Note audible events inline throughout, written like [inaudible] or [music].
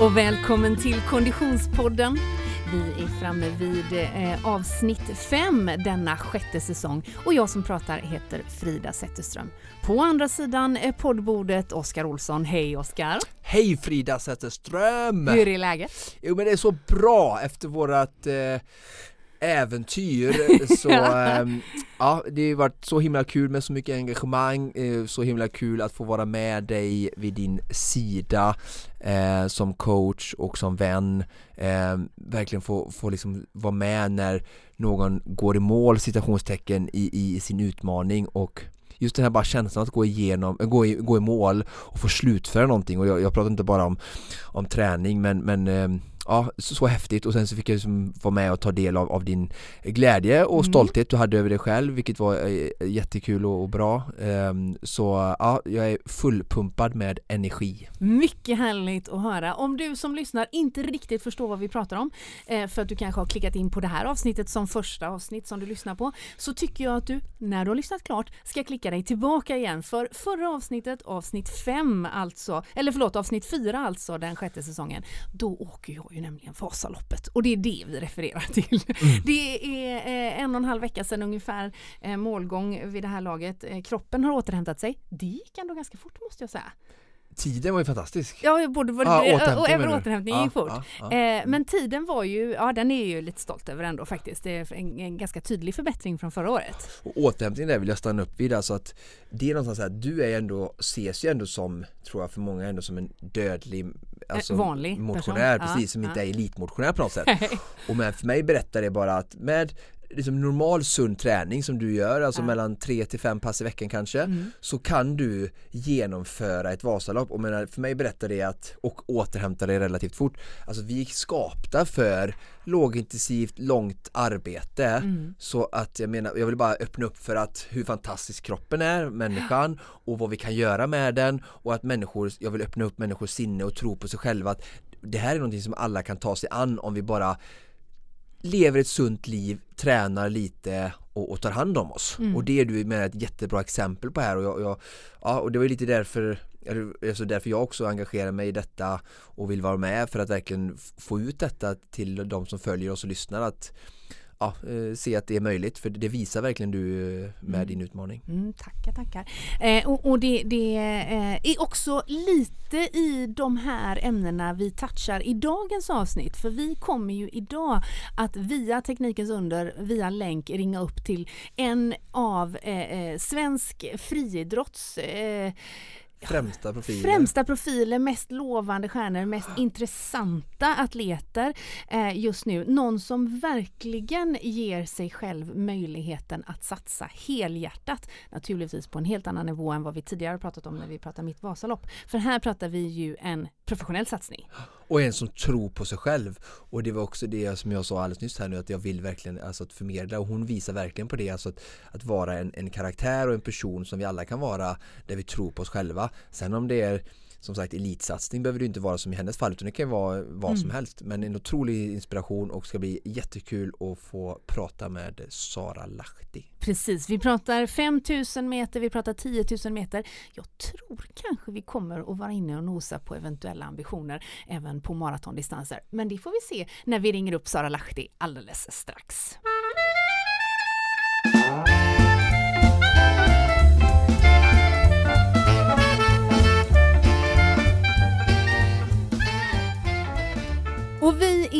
och välkommen till Konditionspodden. Vi är framme vid eh, avsnitt 5 denna sjätte säsong och jag som pratar heter Frida Zetterström. På andra sidan är poddbordet Oskar Olsson. Hej Oskar! Hej Frida Zetterström! Hur är läget? Jo men det är så bra efter vårat eh, äventyr [laughs] så ähm, ja det har varit så himla kul med så mycket engagemang eh, så himla kul att få vara med dig vid din sida eh, som coach och som vän. Eh, verkligen få, få liksom vara med när någon går i mål citationstecken i, i sin utmaning. Och just den här bara känslan att gå igenom, gå i, gå i mål och få slutföra någonting. Och jag, jag pratar inte bara om, om träning men, men ehm, ja, så, så, häftigt. Och sen så fick jag liksom vara med och ta del av, av din glädje och mm. stolthet du hade över dig själv vilket var eh, jättekul och, och bra. Um, så ja, jag är fullpumpad med energi. Mycket härligt att höra. Om du som lyssnar inte riktigt förstår vad vi pratar om eh, för att du kanske har klickat in på det här avsnittet som första avsnitt som du lyssnar på så tycker jag att du när du har lyssnat klart ska klicka dig tillbaka igen. För förra avsnittet, avsnitt 5 alltså, eller förlåt avsnitt 4 alltså den sjätte säsongen, då åker jag ju nämligen Vasaloppet och det är det vi refererar till. Mm. Det är eh, en och en halv vecka sedan ungefär eh, målgång vid det här laget. Eh, kroppen har återhämtat sig. Det gick ändå ganska fort måste jag säga. Tiden var ju fantastisk. Ja, både var ah, det, och även återhämtningen gick fort. Eh, men tiden var ju, ja den är ju lite stolt över ändå faktiskt. Det är en, en ganska tydlig förbättring från förra året. Och återhämtningen där vill jag stanna upp vid, alltså att det är någonstans att du är ändå, ses ju ändå som, tror jag för många ändå som en dödlig alltså, vanlig motionär, person. precis, som inte är elitmotionär på något sätt. [laughs] och men för mig berättar det bara att med liksom normal sund träning som du gör, alltså ja. mellan 3 till 5 pass i veckan kanske, mm. så kan du genomföra ett Vasalopp och menar, för mig berättar det att, och återhämta dig relativt fort, alltså vi är skapta för lågintensivt, långt arbete mm. så att jag menar, jag vill bara öppna upp för att hur fantastisk kroppen är, människan och vad vi kan göra med den och att människor, jag vill öppna upp människors sinne och tro på sig själva att det här är någonting som alla kan ta sig an om vi bara lever ett sunt liv, tränar lite och, och tar hand om oss. Mm. Och det är du med ett jättebra exempel på här och, jag, jag, ja, och det var lite därför alltså därför jag också engagerar mig i detta och vill vara med för att verkligen få ut detta till de som följer oss och lyssnar att ja, eh, se att det är möjligt för det visar verkligen du eh, med mm. din utmaning. Mm, tackar, tackar. Eh, och, och det, det eh, är också lite i de här ämnena vi touchar i dagens avsnitt för vi kommer ju idag att via Teknikens under, via länk ringa upp till en av eh, eh svensk friidrotts Främsta profiler. Främsta profiler, mest lovande stjärnor, mest intressanta atleter eh, just nu. Någon som verkligen ger sig själv möjligheten att satsa helhjärtat. Naturligtvis på en helt annan nivå än vad vi tidigare pratat om när vi pratar Mitt Vasalopp. För här pratar vi ju en professionell satsning. Och en som tror på sig själv. Och det var också det som jag sa alldeles nyss här nu att jag vill verkligen alltså att förmedla och hon visar verkligen på det alltså att, att vara en, en karaktär och en person som vi alla kan vara där vi tror på oss själva. Sen om det är som sagt elitsatsning behöver det inte vara som i hennes fall utan det kan vara vad mm. som helst men en otrolig inspiration och ska bli jättekul att få prata med Sara Lahti. Precis, vi pratar 5000 meter, vi pratar 10 000 meter. Jag tror kanske vi kommer att vara inne och nosa på eventuella ambitioner även på maratondistanser. Men det får vi se när vi ringer upp Sara Lahti alldeles strax.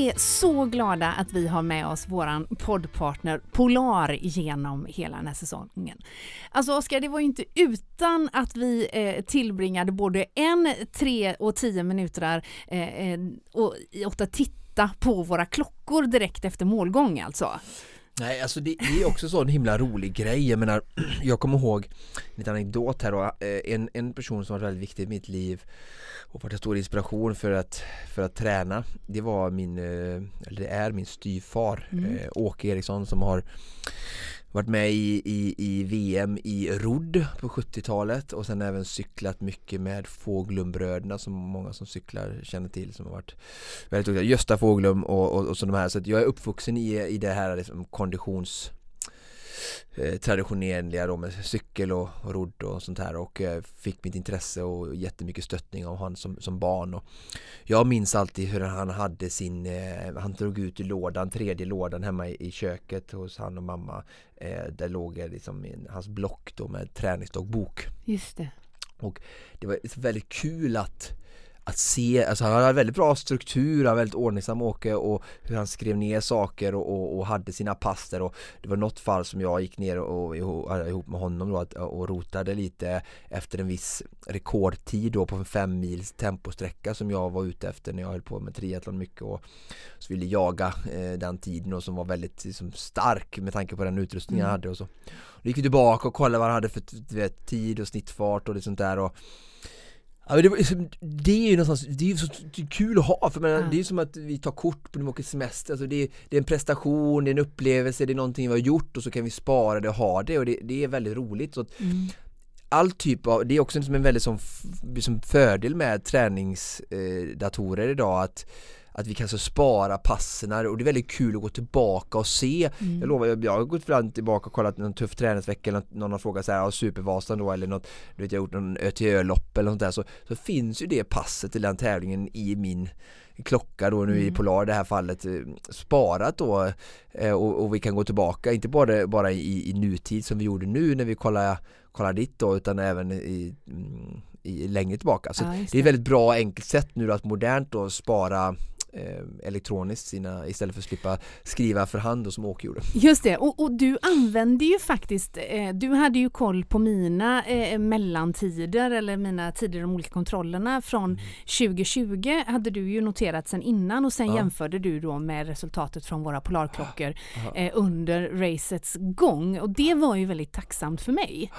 Är så glada att vi har med oss våran poddpartner Polar genom hela den här säsongen. Alltså Oskar, det var ju inte utan att vi eh, tillbringade både en, tre och tio minuter eh, eh, och, åt att titta på våra klockor direkt efter målgång alltså. Nej, alltså det, är också så en himla rolig grej. Jag menar, [clears throat] jag kommer ihåg en liten anekdot här då. Eh, en, en person som var väldigt viktig i mitt liv och varit en stor inspiration för att, för att träna. Det var min, eh, eller det är min styvfar mm. Eh, Åke Eriksson som har varit med i, i, i VM i rodd på 70-talet och sen även cyklat mycket med Fåglumbröderna som många som cyklar känner till som har varit väldigt duktiga. Gösta Fåglum och, och, och så de här så jag är uppvuxen i, i det här liksom konditions traditionella då med cykel och, och rodd och sånt här och eh, fick mitt intresse och jättemycket stöttning av han som, som barn. Och jag minns alltid hur han hade sin, eh, han drog ut i lådan, tredje lådan hemma i, i köket hos han och mamma. Eh, där låg liksom hans block då med träningsdagbok. Just det. Och det var väldigt kul att att se, alltså han hade väldigt bra struktur, han var väldigt ordningsam Åke och hur han skrev ner saker och, och, och, hade sina pass där och det var något fall som jag gick ner och, och ihop med honom då och rotade lite efter en viss rekordtid då på en fem mils temposträcka som jag var ute efter när jag höll på med triathlon mycket och så ville jaga eh, den tiden och som var väldigt liksom, stark med tanke på den utrustning mm. jag hade och så. Då gick vi tillbaka och kollade vad han hade för vet, tid och snittfart och det sånt där och Ja, men det, det är ju någonstans, det är ju så kul att ha för men, ja. det är ju som att vi tar kort på när vi åker semester, alltså det, är, det är en prestation, det är en upplevelse, det är någonting vi har gjort och så kan vi spara det och ha det och det, det är väldigt roligt. Så att, mm. All typ av, det är också en väldigt som, som fördel med träningsdatorer eh, idag att att vi kan så spara passen och det är väldigt kul att gå tillbaka och se. Mm. Jag lovar, jag, jag har gått fram tillbaka och kollat någon tuff träningsvecka eller någon har frågat så här, Supervasan då eller något, du vet jag har gjort någon ÖTÖ-lopp eller något där så, så finns ju det passet till den tävlingen i min klocka då nu mm. i Polar i det här fallet eh, sparat då eh, och, och, vi kan gå tillbaka, inte bara, bara i, i nutid som vi gjorde nu när vi kollar, kollar dit då utan även i, mm, i längre tillbaka. Så ja, det. det är ett väldigt bra enkelt sätt nu att modernt då spara eh, elektroniskt sina, istället för att slippa skriva för hand och som Åke gjorde. Just det, och, och du använde ju faktiskt, eh, du hade ju koll på mina eh, mellantider eller mina tider de olika kontrollerna från mm. 2020 hade du ju noterat sen innan och sen ja. jämförde du då med resultatet från våra polarklockor eh, under racets gång och det var ju väldigt tacksamt för mig.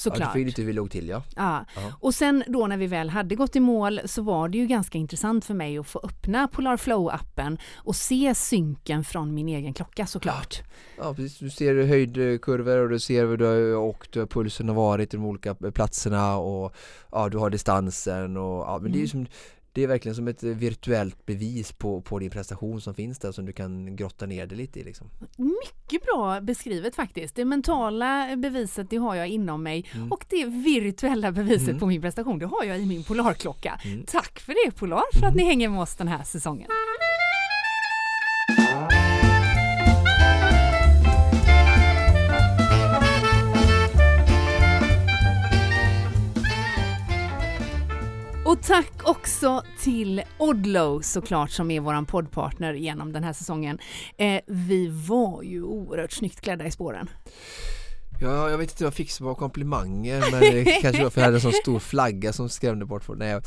Såklart. Ja, det hur vi låg till ja. ja. Och sen då när vi väl hade gått i mål så var det ju ganska intressant för mig att få öppna Polar Flow-appen och se synken från min egen klocka såklart. Ja, precis. Du ser höjdkurvor och du ser hur du har åkt, hur pulsen har varit i de olika platserna och ja, du har distansen och ja, men det är ju mm. som det är verkligen som ett virtuellt bevis på, på din prestation som finns där som du kan grotta ner det lite i. Liksom. Mycket bra beskrivet faktiskt. Det mentala beviset det har jag inom mig mm. och det virtuella beviset mm. på min prestation det har jag i min Polarklocka. Mm. Tack för det Polar för att ni hänger med oss den här säsongen. Och tack också till Odlo såklart som är våran poddpartner genom den här säsongen. Eh, vi var ju oerhört snyggt klädda i spåren. Ja, jag vet inte vad jag fick som var komplimanger men det kanske var för jag hade en sån stor flagga som skrämde bort folk. Nej,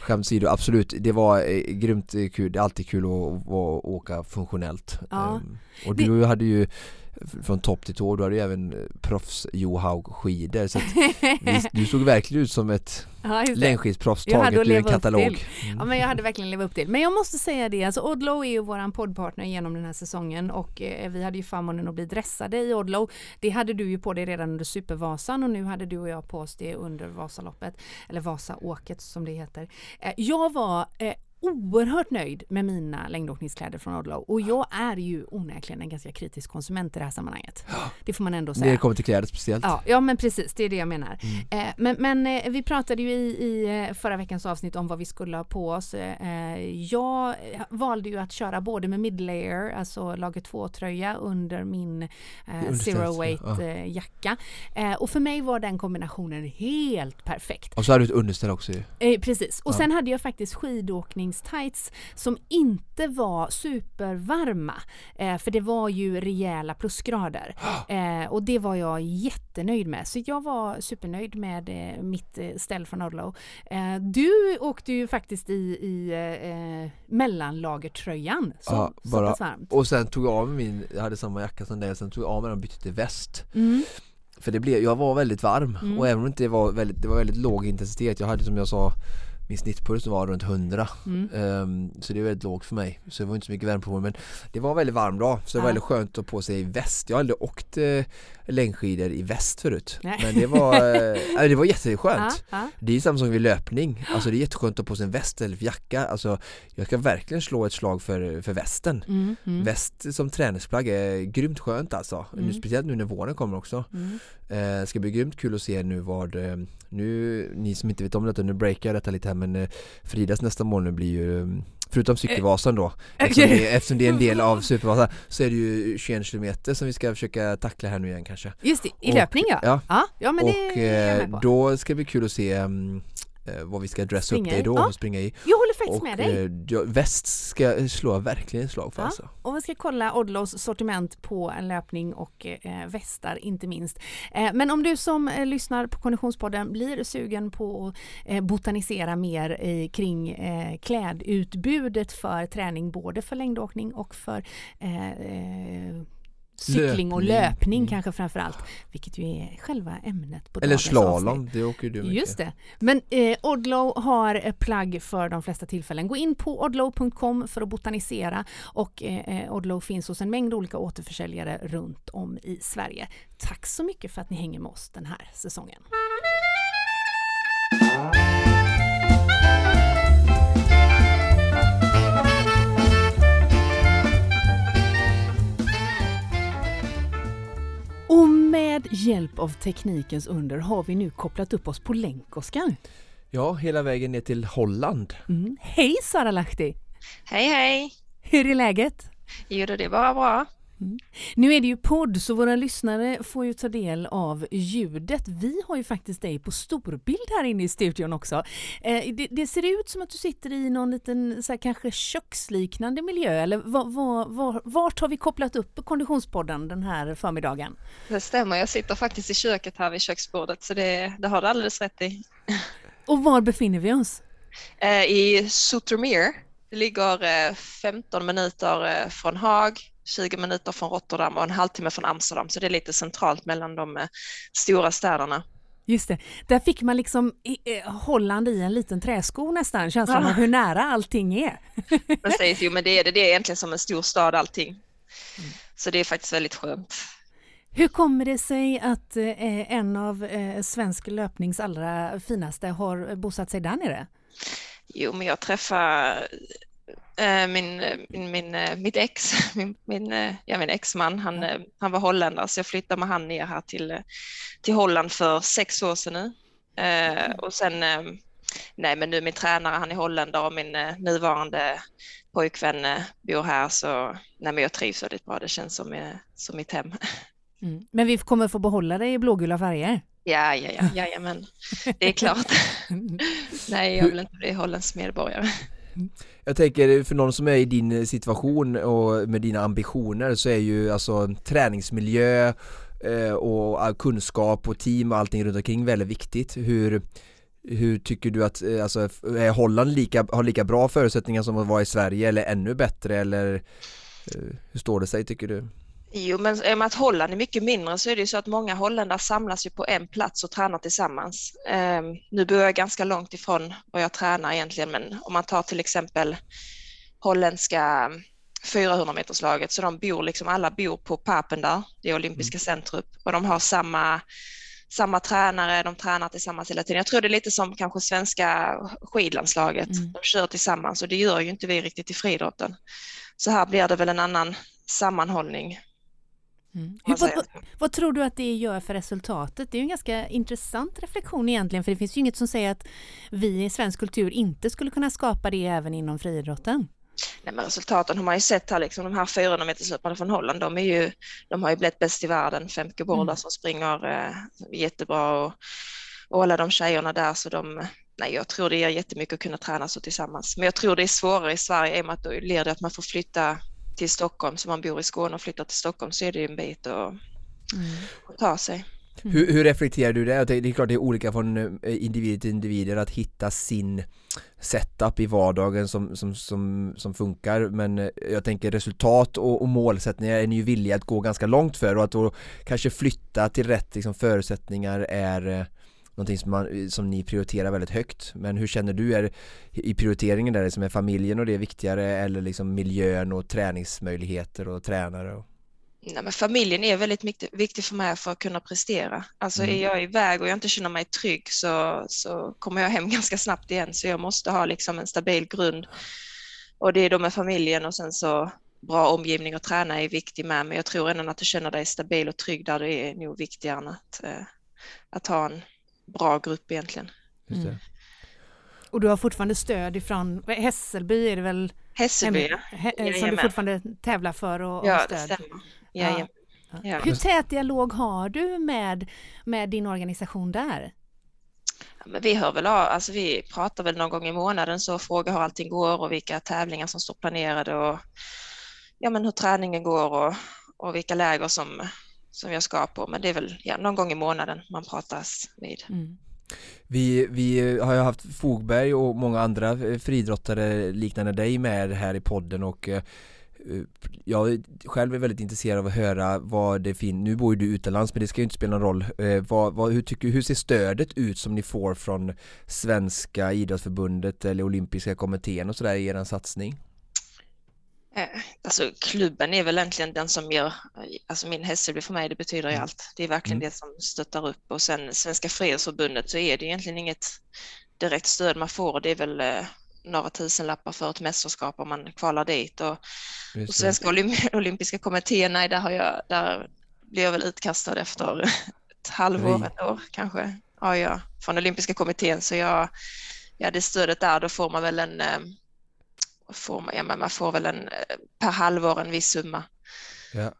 skämt åsido, absolut, det var eh, grymt kul, det är alltid kul att, att åka funktionellt. Ja. Um, och du det... hade ju från topp till tå, du hade ju även proffs Johaug skidor så [laughs] du såg verkligen ut som ett ja, längdskidsproffs taget ur en katalog. Mm. Ja men jag hade verkligen levat upp till. Men jag måste säga det, alltså Odlo är ju våran poddpartner genom den här säsongen och eh, vi hade ju förmånen att bli dressade i Odlo. Det hade du ju på dig redan under Supervasan och nu hade du och jag på oss det under Vasaloppet eller Vasaåket som det heter. Eh, jag var eh, oerhört nöjd med mina längdåkningskläder från Odlo och jag är ju onekligen en ganska kritisk konsument i det här sammanhanget. [gasps] Det får man ändå säga. När det kommer till kläder speciellt. Ja, ja men precis, det är det jag menar. Mm. Eh, men, men eh, vi pratade ju i, i eh, förra veckans avsnitt om vad vi skulle ha på oss. Eh, jag valde ju att köra både med midlayer, alltså lager 2-tröja under min eh, zero weight ja. Eh, jacka. och för mig var den kombinationen helt perfekt. Och så hade du ett underställ också ju. precis, och ja. sen hade jag faktiskt skidåkning träningstights som inte var supervarma. Eh, för det var ju rejäla plusgrader. [gasps] Eh, och det var jag jättenöjd med. Så jag var supernöjd med eh, mitt eh, ställ från Odlo. Eh, du åkte ju faktiskt i, i eh, mellanlagertröjan. Så, ja, bara, varmt. Och sen tog jag av min, jag hade samma jacka som dig, sen tog jag av mig den och bytte till väst. Mm. För det blev, jag var väldigt varm mm. och även om det inte var väldigt, det var väldigt låg intensitet, jag hade som jag sa min snittpuls var runt 100 mm. um, Så det är väldigt lågt för mig Så det var inte så mycket värme på mig men Det var väldigt varm dag så det var väldigt skönt att på sig väst Jag har aldrig åkt uh, längdskidor i väst förut Nej. Men det var, [laughs] uh, det var jätteskönt ja, ja. Det är samma som vid löpning Alltså det är jätteskönt att ha på sig en väst eller jacka Alltså jag ska verkligen slå ett slag för, för västen mm, mm. Väst som träningsplagg är grymt skönt alltså mm. Speciellt nu när våren kommer också mm. uh, Ska bli grymt kul att se nu vad Nu, ni som inte vet om detta, nu breakar jag detta lite här men Fridas nästa mål nu blir ju Förutom cykelvasan då eftersom det, [laughs] eftersom det är en del av [laughs] Supervasan så är det ju 21 km som vi ska försöka tackla här nu igen kanske. Just det, i och, löpning ja. Ja, ja, men och det eh, då ska det bli kul att se um, eh, vad vi ska dressa upp dig då ja. och springa i. Jag håller faktiskt och, med dig. Eh, väst ska slå verkligen slag för ja. alltså. Och vi ska kolla Odlos sortiment på en löpning och eh, västar inte minst. Eh, men om du som eh, lyssnar på Konditionspodden blir sugen på att eh, botanisera mer kring eh, klädutbudet för träning både för längdåkning och för cykling och löpning mm. kanske framförallt. Vilket ju är själva ämnet på Eller slalom, det åker du mycket. Just det. Men eh, Odlow har plagg för de flesta tillfällen. Gå in på odlow.com för att botanisera och eh, eh, Odlow finns hos en mängd olika återförsäljare runt om i Sverige. Tack så mycket för att ni hänger med oss den här säsongen. Med hjälp av teknikens under har vi nu kopplat upp oss på länk, Oskar. Ja, hela vägen ner till Holland. Mm. Hej Sara Lahti! Hej hej! Hur är läget? Jo, det är bara bra. Mm. Nu är det ju podd så våra lyssnare får ju ta del av ljudet. Vi har ju faktiskt dig på storbild här inne i studion också. Eh, det, det, ser ut som att du sitter i någon liten så här, kanske köksliknande miljö eller var, var, var, vart har vi kopplat upp Konditionspodden den här förmiddagen? Det stämmer, jag sitter faktiskt i köket här vid köksbordet så det, det har du alldeles rätt i. Och var befinner vi oss? Eh, I Sotermeer. Det ligger 15 eh, minuter från Haag 20 minuter från Rotterdam och en halvtimme från Amsterdam, så det är lite centralt mellan de eh, stora städerna. Just det, där fick man liksom eh, Holland i en liten träsko nästan, känslan ja. av hur nära allting är. [laughs] Precis, jo men det är det, det är egentligen som en stor stad allting. Mm. Så det är faktiskt väldigt skönt. Hur kommer det sig att eh, en av eh, svensk löpnings allra finaste har bosatt sig där nere? Jo, men jag träffade min, min, min, eh, mitt ex, [laughs] min, min, ja, min exman, han, mm. han var holländare så jag flyttade med han ner här till, till Holland för sex år sedan nu. Mm. Och sen, nej men nu min tränare han är holländare och min nuvarande pojkvän bor här så nej men jag trivs väldigt bra, det känns som, som mitt hem. [laughs] Mm. Men vi kommer få behålla dig i blågula färger? Ja, ja, ja, ja, ja men det är klart. [laughs] nej, jag vill inte bli holländsk medborgare. Jag tänker för någon som är i din eh, situation och med dina ambitioner så är ju alltså träningsmiljö eh, och eh, kunskap och team och allting runt omkring väldigt viktigt. Hur, hur tycker du att, eh, alltså är Holland lika, har lika bra förutsättningar som att vara i Sverige eller ännu bättre eller eh, hur står det sig tycker du? Jo, men i och med att Holland är mycket mindre så är det ju så att många holländare samlas ju på en plats och tränar tillsammans. Um, nu bor jag ganska långt ifrån var jag tränar egentligen, men om man tar till exempel holländska 400 meterslaget så de bor liksom, alla bor på Papen där, det olympiska mm. centrum och de har samma samma tränare, de tränar tillsammans hela tiden. Jag tror det är lite som kanske svenska skidlandslaget, mm. de kör tillsammans och det gör ju inte vi riktigt i friidrotten. Så här blir det väl en annan sammanhållning Mm. Hur, vad, vad, tror du att det gör för resultatet? Det är en ganska intressant reflektion egentligen, för det finns ju inget som säger att vi i svensk kultur inte skulle kunna skapa det även inom friidrotten. Nej, men resultaten har man ju sett här, liksom, de här 400 meterslöparna från Holland, de, är ju, de har ju blivit bäst i världen, Femke Borda mm. som springer eh, jättebra och, och alla de tjejerna där, så de, nej, jag tror det ger jättemycket att kunna träna så tillsammans. Men jag tror det är svårare i Sverige i och med att då leder det att man får flytta till Stockholm, så man bor i Skåne och flyttar till Stockholm så är det en bit att, mm. att ta sig. Mm. Hur, hur, reflekterar du det? Det är klart det är olika från eh, individ till individer att hitta sin setup i vardagen som, som, som, som funkar men eh, jag tänker resultat och, och målsättningar är ni ju villiga att gå ganska långt för och att då kanske flytta till rätt liksom, förutsättningar är, någonting som, man, som ni prioriterar väldigt högt. Men hur känner du är i prioriteringen där, liksom är familjen och det viktigare eller liksom miljön och träningsmöjligheter och tränare? Och... Nej, men familjen är väldigt viktig för mig för att kunna prestera. Alltså mm. är jag iväg och jag inte känner mig trygg så, så kommer jag hem [laughs] ganska snabbt igen. Så jag måste ha liksom en stabil grund. Och det är då med familjen och sen så bra omgivning att träna är viktig med. Men jag tror ändå att du känner dig stabil och trygg där du är nog viktigare än att, eh, att ha en bra grupp egentligen. Mm. Och du har fortfarande stöd ifrån Hässelby är det väl? Hässelby, ja. Som du fortfarande tävlar för och, ja, stöd? det stämmer. Ja. Ja. Hur tät dialog har du med, med din organisation där? Men vi hör väl av, alltså vi pratar väl någon gång i månaden så frågar hur allting går och vilka tävlingar som står planerade och ja, men hur träningen går och, och vilka läger som, som jag ska på. Men det är väl ja, någon gång i månaden man pratas vid. Mm. Vi, vi har ju haft Fogberg och många andra friidrottare liknande dig med här i podden och eh, jag själv är väldigt intresserad av att höra vad det finns, nu bor ju du utomlands men det ska ju inte spela någon roll. Eh, vad, vad, hur, tycker, hur ser stödet ut som ni får från Svenska idrottsförbundet eller Olympiska kommittén och sådär i er satsning? Eh, alltså klubben är väl egentligen den som gör, alltså min Hässelby för mig, det betyder ju mm. allt. Det är verkligen mm. det som stöttar upp och sen Svenska Friidrottsförbundet så är det egentligen inget direkt stöd man får. Det är väl eh, några tusenlappar för ett mästerskap om man kvalar dit och, och Svenska Olymp [laughs] olympiska kommittén, nej, där, har jag, där blir jag väl utkastad efter [laughs] ett halvår, ett år kanske. Ja, ja, från olympiska kommittén så jag, ja, det stödet där, då får man väl en eh, får man, ja, man får väl en, eh, per halvår en viss summa. Ja.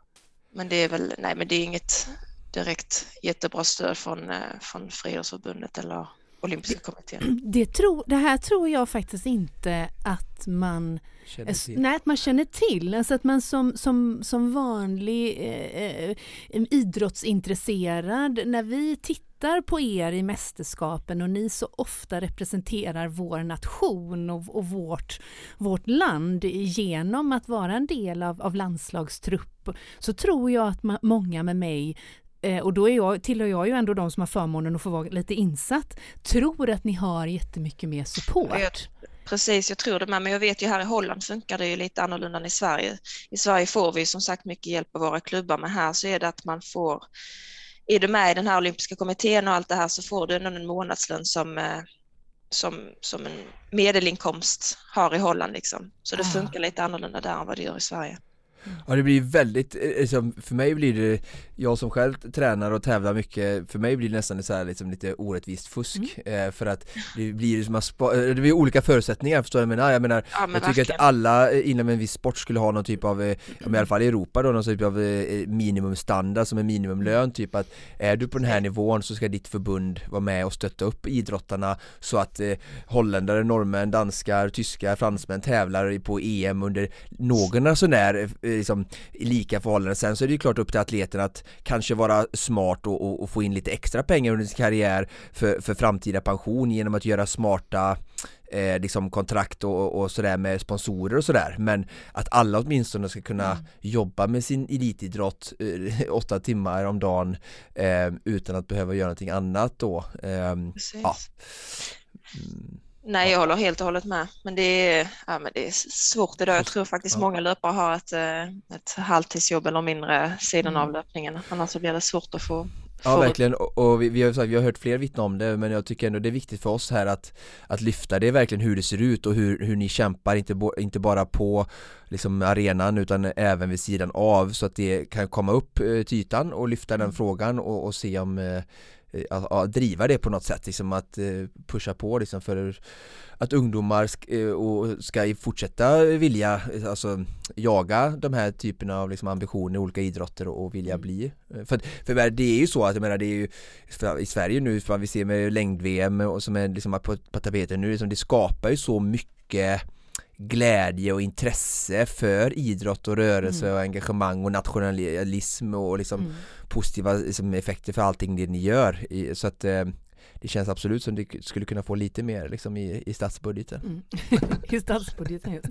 Men det är väl, nej men det är inget direkt jättebra stöd från, eh, från Friidrottsförbundet eller Olympiska kommittén. Det, tro, det här tror jag faktiskt inte att man känner till. Nej, att man känner till. Alltså att man som, som, som vanlig eh, eh idrottsintresserad, när vi tittar på er i mästerskapen och ni så ofta representerar vår nation och, och vårt, vårt land genom att vara en del av, av landslagstrupp så tror jag att ma många med mig eh, och då är jag, tillhör jag ju ändå de som har förmånen att få vara lite insatt, tror att ni har jättemycket mer support. Jag, precis, jag tror det med, men jag vet ju här i Holland funkar det ju lite annorlunda än i Sverige. I Sverige får vi som sagt mycket hjälp av våra klubbar, men här så är det att man får, är du med i den här olympiska kommittén och allt det här så får du en månadslön som eh, som, som en medelinkomst har i Holland. Liksom. Så det ah. funkar lite annorlunda där än vad det gör i Sverige. Ja det blir väldigt, eh, liksom, för mig blir det, jag som själv tränar och tävlar mycket, för mig blir det nästan så här, liksom, lite orättvist fusk mm. eh, För att det blir som att, eh, det blir olika förutsättningar förstår jag menar? Jag menar, ja, men jag tycker verkligen. att alla inom en viss sport skulle ha någon typ av, mm. i alla fall i Europa då, någon typ av minimumstandard som är minimumlön typ att Är du på den här nivån så ska ditt förbund vara med och stötta upp idrottarna så att eh, holländare, norrmän, danskar, tyskar, fransmän tävlar på EM under någorlunda sånär liksom lika förhållanden. Sen så är det ju klart upp till atleten att kanske vara smart och, och, och få in lite extra pengar under sin karriär för, för framtida pension genom att göra smarta eh, liksom kontrakt och, och sådär med sponsorer och sådär men att alla åtminstone ska kunna mm. jobba med sin elitidrott eh, åtta timmar om dagen eh, utan att behöva göra någonting annat då. Eh, ja. Mm. Nej, jag håller helt och hållet med. Men det är, ja, men det är svårt idag. Jag tror faktiskt många löpare har ett, eh, ett halvtidsjobb eller mindre sidan av mm. löpningen. Annars så blir det svårt att få Ja verkligen och, vi, vi, har, vi har hört fler vittna om det men jag tycker ändå det är viktigt för oss här att, att lyfta det är verkligen hur det ser ut och hur, hur ni kämpar inte, bo, inte bara på liksom arenan utan även vid sidan av så att det kan komma upp eh, till ytan och lyfta den mm. frågan och, och se om Eh, att, att, driva det på något sätt, liksom att eh, pusha på liksom för att ungdomar ska, eh, och ska fortsätta vilja alltså, jaga de här typerna av liksom, ambitioner i olika idrotter och, vilja mm. bli. För, för det är ju så att jag menar det är ju i Sverige nu, för vi ser med längd-VM och som är liksom på, på tapeten nu, liksom, det skapar ju så mycket glädje och intresse för idrott och rörelse mm. och engagemang och nationalism och liksom mm. positiva liksom, effekter för allting det ni gör. Så att eh, det känns absolut som det skulle kunna få lite mer liksom, i, i statsbudgeten. Mm. [laughs] I statsbudgeten just.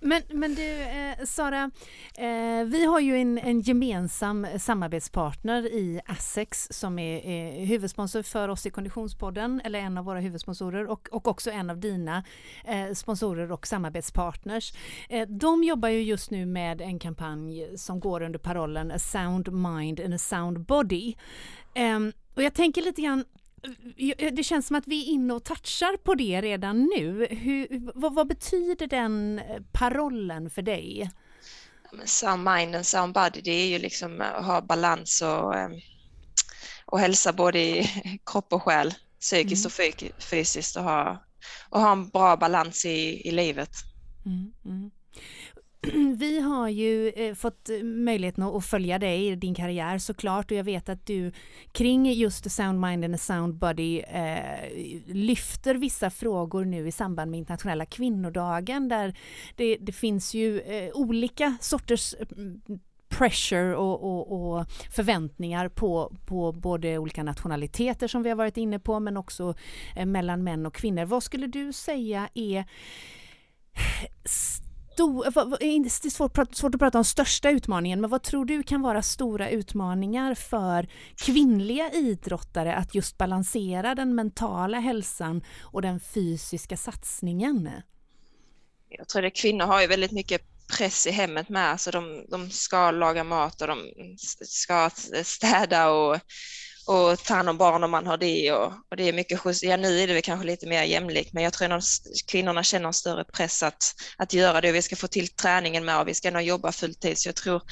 [clears throat] men, men du eh, Sara, eh, vi har ju en, en gemensam samarbetspartner i Assex som är, är huvudsponsor för oss i Konditionspodden, eller en av våra huvudsponsorer och, och också en av dina eh, sponsorer och samarbetspartners. Eh, de jobbar ju just nu med en kampanj som går under parollen A sound mind and a sound body. Um, och jag tänker lite grann det känns som att vi är inne och touchar på det redan nu. Hur, vad, vad betyder den eh, parollen för dig? Sound mind and sound body, det är ju liksom att ha balans och, ehm, och hälsa både i [laughs] kropp och själ, psykiskt mm. och fysiskt och ha, och ha en bra balans i, i livet. Mm, mm. [clears throat] Vi har ju eh, fått eh, möjligheten att följa dig i din karriär såklart och jag vet att du kring just Sound Mind and a Sound Body eh, lyfter vissa frågor nu i samband med internationella kvinnodagen där det, det finns ju eh, olika sorters eh, pressure och, och, och, förväntningar på, på både olika nationaliteter som vi har varit inne på men också eh, mellan män och kvinnor. Vad skulle du säga är det är svårt, svårt att prata om största utmaningen, men vad tror du kan vara stora utmaningar för kvinnliga idrottare att just balansera den mentala hälsan och den fysiska satsningen? Jag tror att kvinnor har ju väldigt mycket press i hemmet med, så alltså de, de ska laga mat och de ska städa och och ta hand om barn om man har det och, och det är mycket skjuts. Ja, nu är det väl kanske lite mer jämlikt, men jag tror att kvinnorna känner en större press att, att göra det och vi ska få till träningen med och vi ska nog jobba fulltid. Så jag tror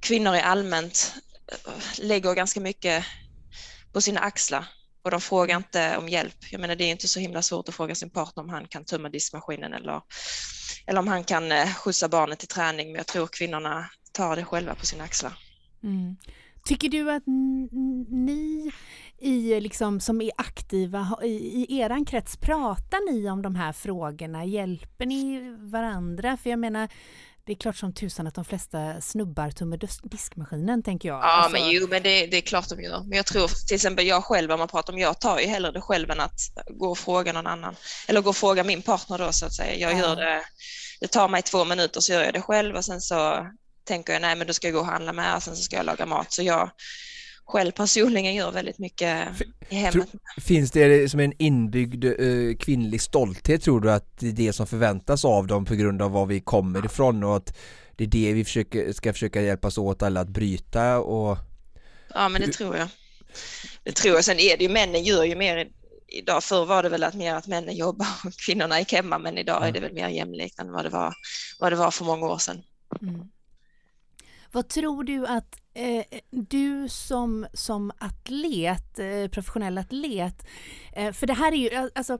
kvinnor i allmänt eh, lägger ganska mycket på sina axlar och de frågar inte om hjälp. Jag menar, det är inte så himla svårt att fråga sin partner om han kan tömma diskmaskinen eller, eller om han kan eh, skjutsa barnet till träning, men jag tror kvinnorna tar det själva på sina axlar. Mm. Tycker du att ni i, liksom, som är aktiva i, i eran krets, pratar ni om de här frågorna? Hjälper ni varandra? För jag menar, det är klart som tusan att de flesta snubbar tummar diskmaskinen tänker jag. Ja, alltså... men jo, men det, det, är klart de gör. Men jag tror till exempel jag själv, om man pratar om, jag tar ju hellre det själv än att gå och fråga någon annan. Eller gå och fråga min partner då så att säga. Jag ja. gör det, det tar mig två minuter så gör jag det själv och sen så tänker jag nej men då ska jag gå och handla med och sen så ska jag laga mat. Så jag själv personligen gör väldigt mycket i hemmet. Finns det som en inbyggd uh, kvinnlig stolthet tror du att det är det som förväntas av dem på grund av var vi kommer ifrån och att det är det vi försöker, ska försöka hjälpas åt alla att bryta och Ja men det tror jag. Det tror jag. Sen är det ju männen gör ju mer idag. Förr var det väl att mer att männen jobbar och [laughs] kvinnorna gick hemma men idag är det väl mer jämlikt än vad det var, vad det var för många år sedan. Mm. Vad tror du att eh, du som, som atlet, eh, professionell atlet, eh, för det här är ju, alltså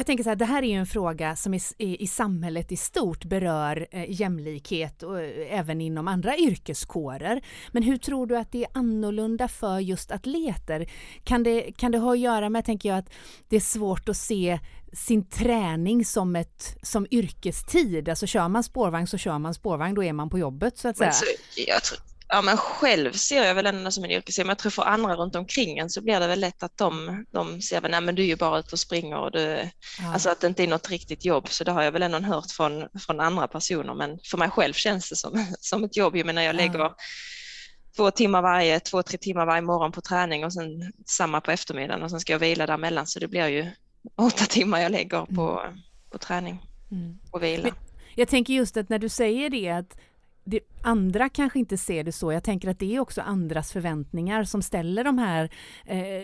jag tänker så här, det här är ju en fråga som i, i, i samhället i stort berör eh, jämlikhet och eh, även inom andra yrkeskårer. Men hur tror du att det är annorlunda för just atleter? Kan det, kan det ha att göra med, tänker jag, att det är svårt att se sin träning som, ett, som yrkestid. Alltså kör man spårvagn så kör man spårvagn, då är man på jobbet så att säga. Så, jag tror, ja, men själv ser jag väl ändå som en yrkesgrupp, men jag tror för andra runt omkring en så blir det väl lätt att de, de ser väl, nej men du är ju bara ute och springer och du, ja. alltså att det inte är något riktigt jobb, så det har jag väl ändå hört från, från andra personer, men för mig själv känns det som, [laughs] som ett jobb, jag menar jag lägger ja. två timmar varje, två, tre timmar varje morgon på träning och sen samma på eftermiddagen och sen ska jag vila däremellan, så det blir ju [laughs] åtta timmar jag lägger på, mm. på träning mm. och vila. Jag tänker just att när du säger det att det, andra kanske inte ser det så. Jag tänker att det är också andras förväntningar som ställer de här eh,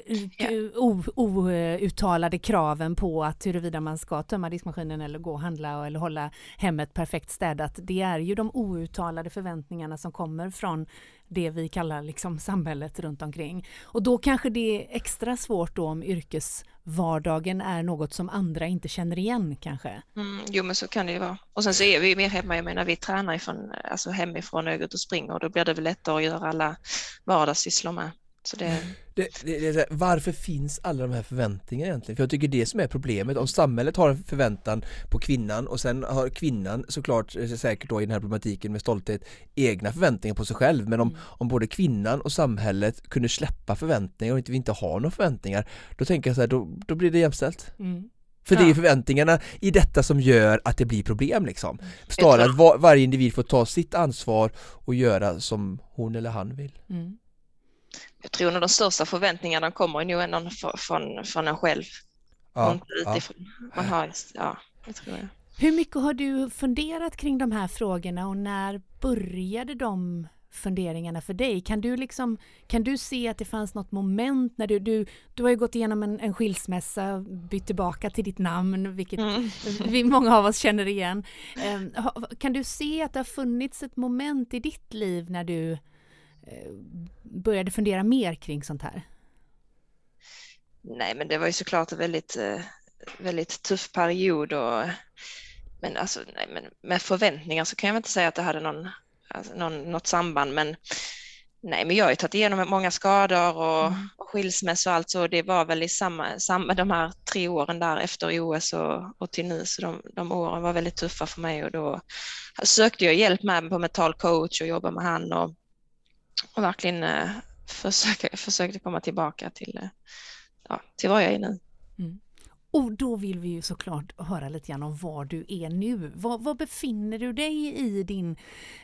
outtalade kraven på att huruvida man ska tömma diskmaskinen eller gå och handla eller hålla hemmet perfekt städat. Det är ju de outtalade förväntningarna som kommer från det vi kallar liksom samhället runt omkring. Och då kanske det är extra svårt då om yrkesvardagen är något som andra inte känner igen kanske. Mm, jo men så kan det ju vara. Och sen så är vi mer hemma, jag menar vi tränar ifrån, alltså hemifrån och ut och springer och då blir det väl lättare att göra alla vardagssysslor med. Det... Det, det, det, varför finns alla de här förväntningarna egentligen? För jag tycker det som är problemet, om samhället har en förväntan på kvinnan och sen har kvinnan såklart eh, säkert då i den här problematiken med stolthet egna förväntningar på sig själv men om, mm. om både kvinnan och samhället kunde släppa förväntningar och inte vi inte har några förväntningar då tänker jag så här, då, då blir det jämställt. Mm. För ja. det är förväntningarna i detta som gör att det blir problem liksom. Snarare att var, varje individ får ta sitt ansvar och göra som hon eller han vill. Mm jag tror nog de största förväntningarna kommer nog ändå från, från en själv. Ja, utifrån. Ja. Man har, ja, det tror jag. Hur mycket har du funderat kring de här frågorna och när började de funderingarna för dig? Kan du, liksom, kan du se att det fanns något moment när du, du, du har ju gått igenom en, en skilsmässa, bytt tillbaka till ditt namn, vilket mm. [laughs] vi, många av oss känner igen. Ehm, kan du se att det har funnits ett moment i ditt liv när du började fundera mer kring sånt här? Nej, men det var ju såklart en väldigt, eh, väldigt tuff period och men alltså, nej, men med förväntningar så kan jag inte säga att det hade någon, alltså, någon, något samband, men nej, men jag har ju tagit igenom många skador och, mm. och skilsmässa och allt så det var väl i samma, samma de här tre åren där efter OS och, och till nu, så de, de åren var väldigt tuffa för mig och då sökte jag hjälp med på mental coach och jobba med han och och verkligen eh, försöka, [laughs] försökte komma tillbaka till, eh, ja, till vad jag är nu. Mm. Och då vill vi ju såklart höra lite grann om var du är nu. Var, var befinner du dig i din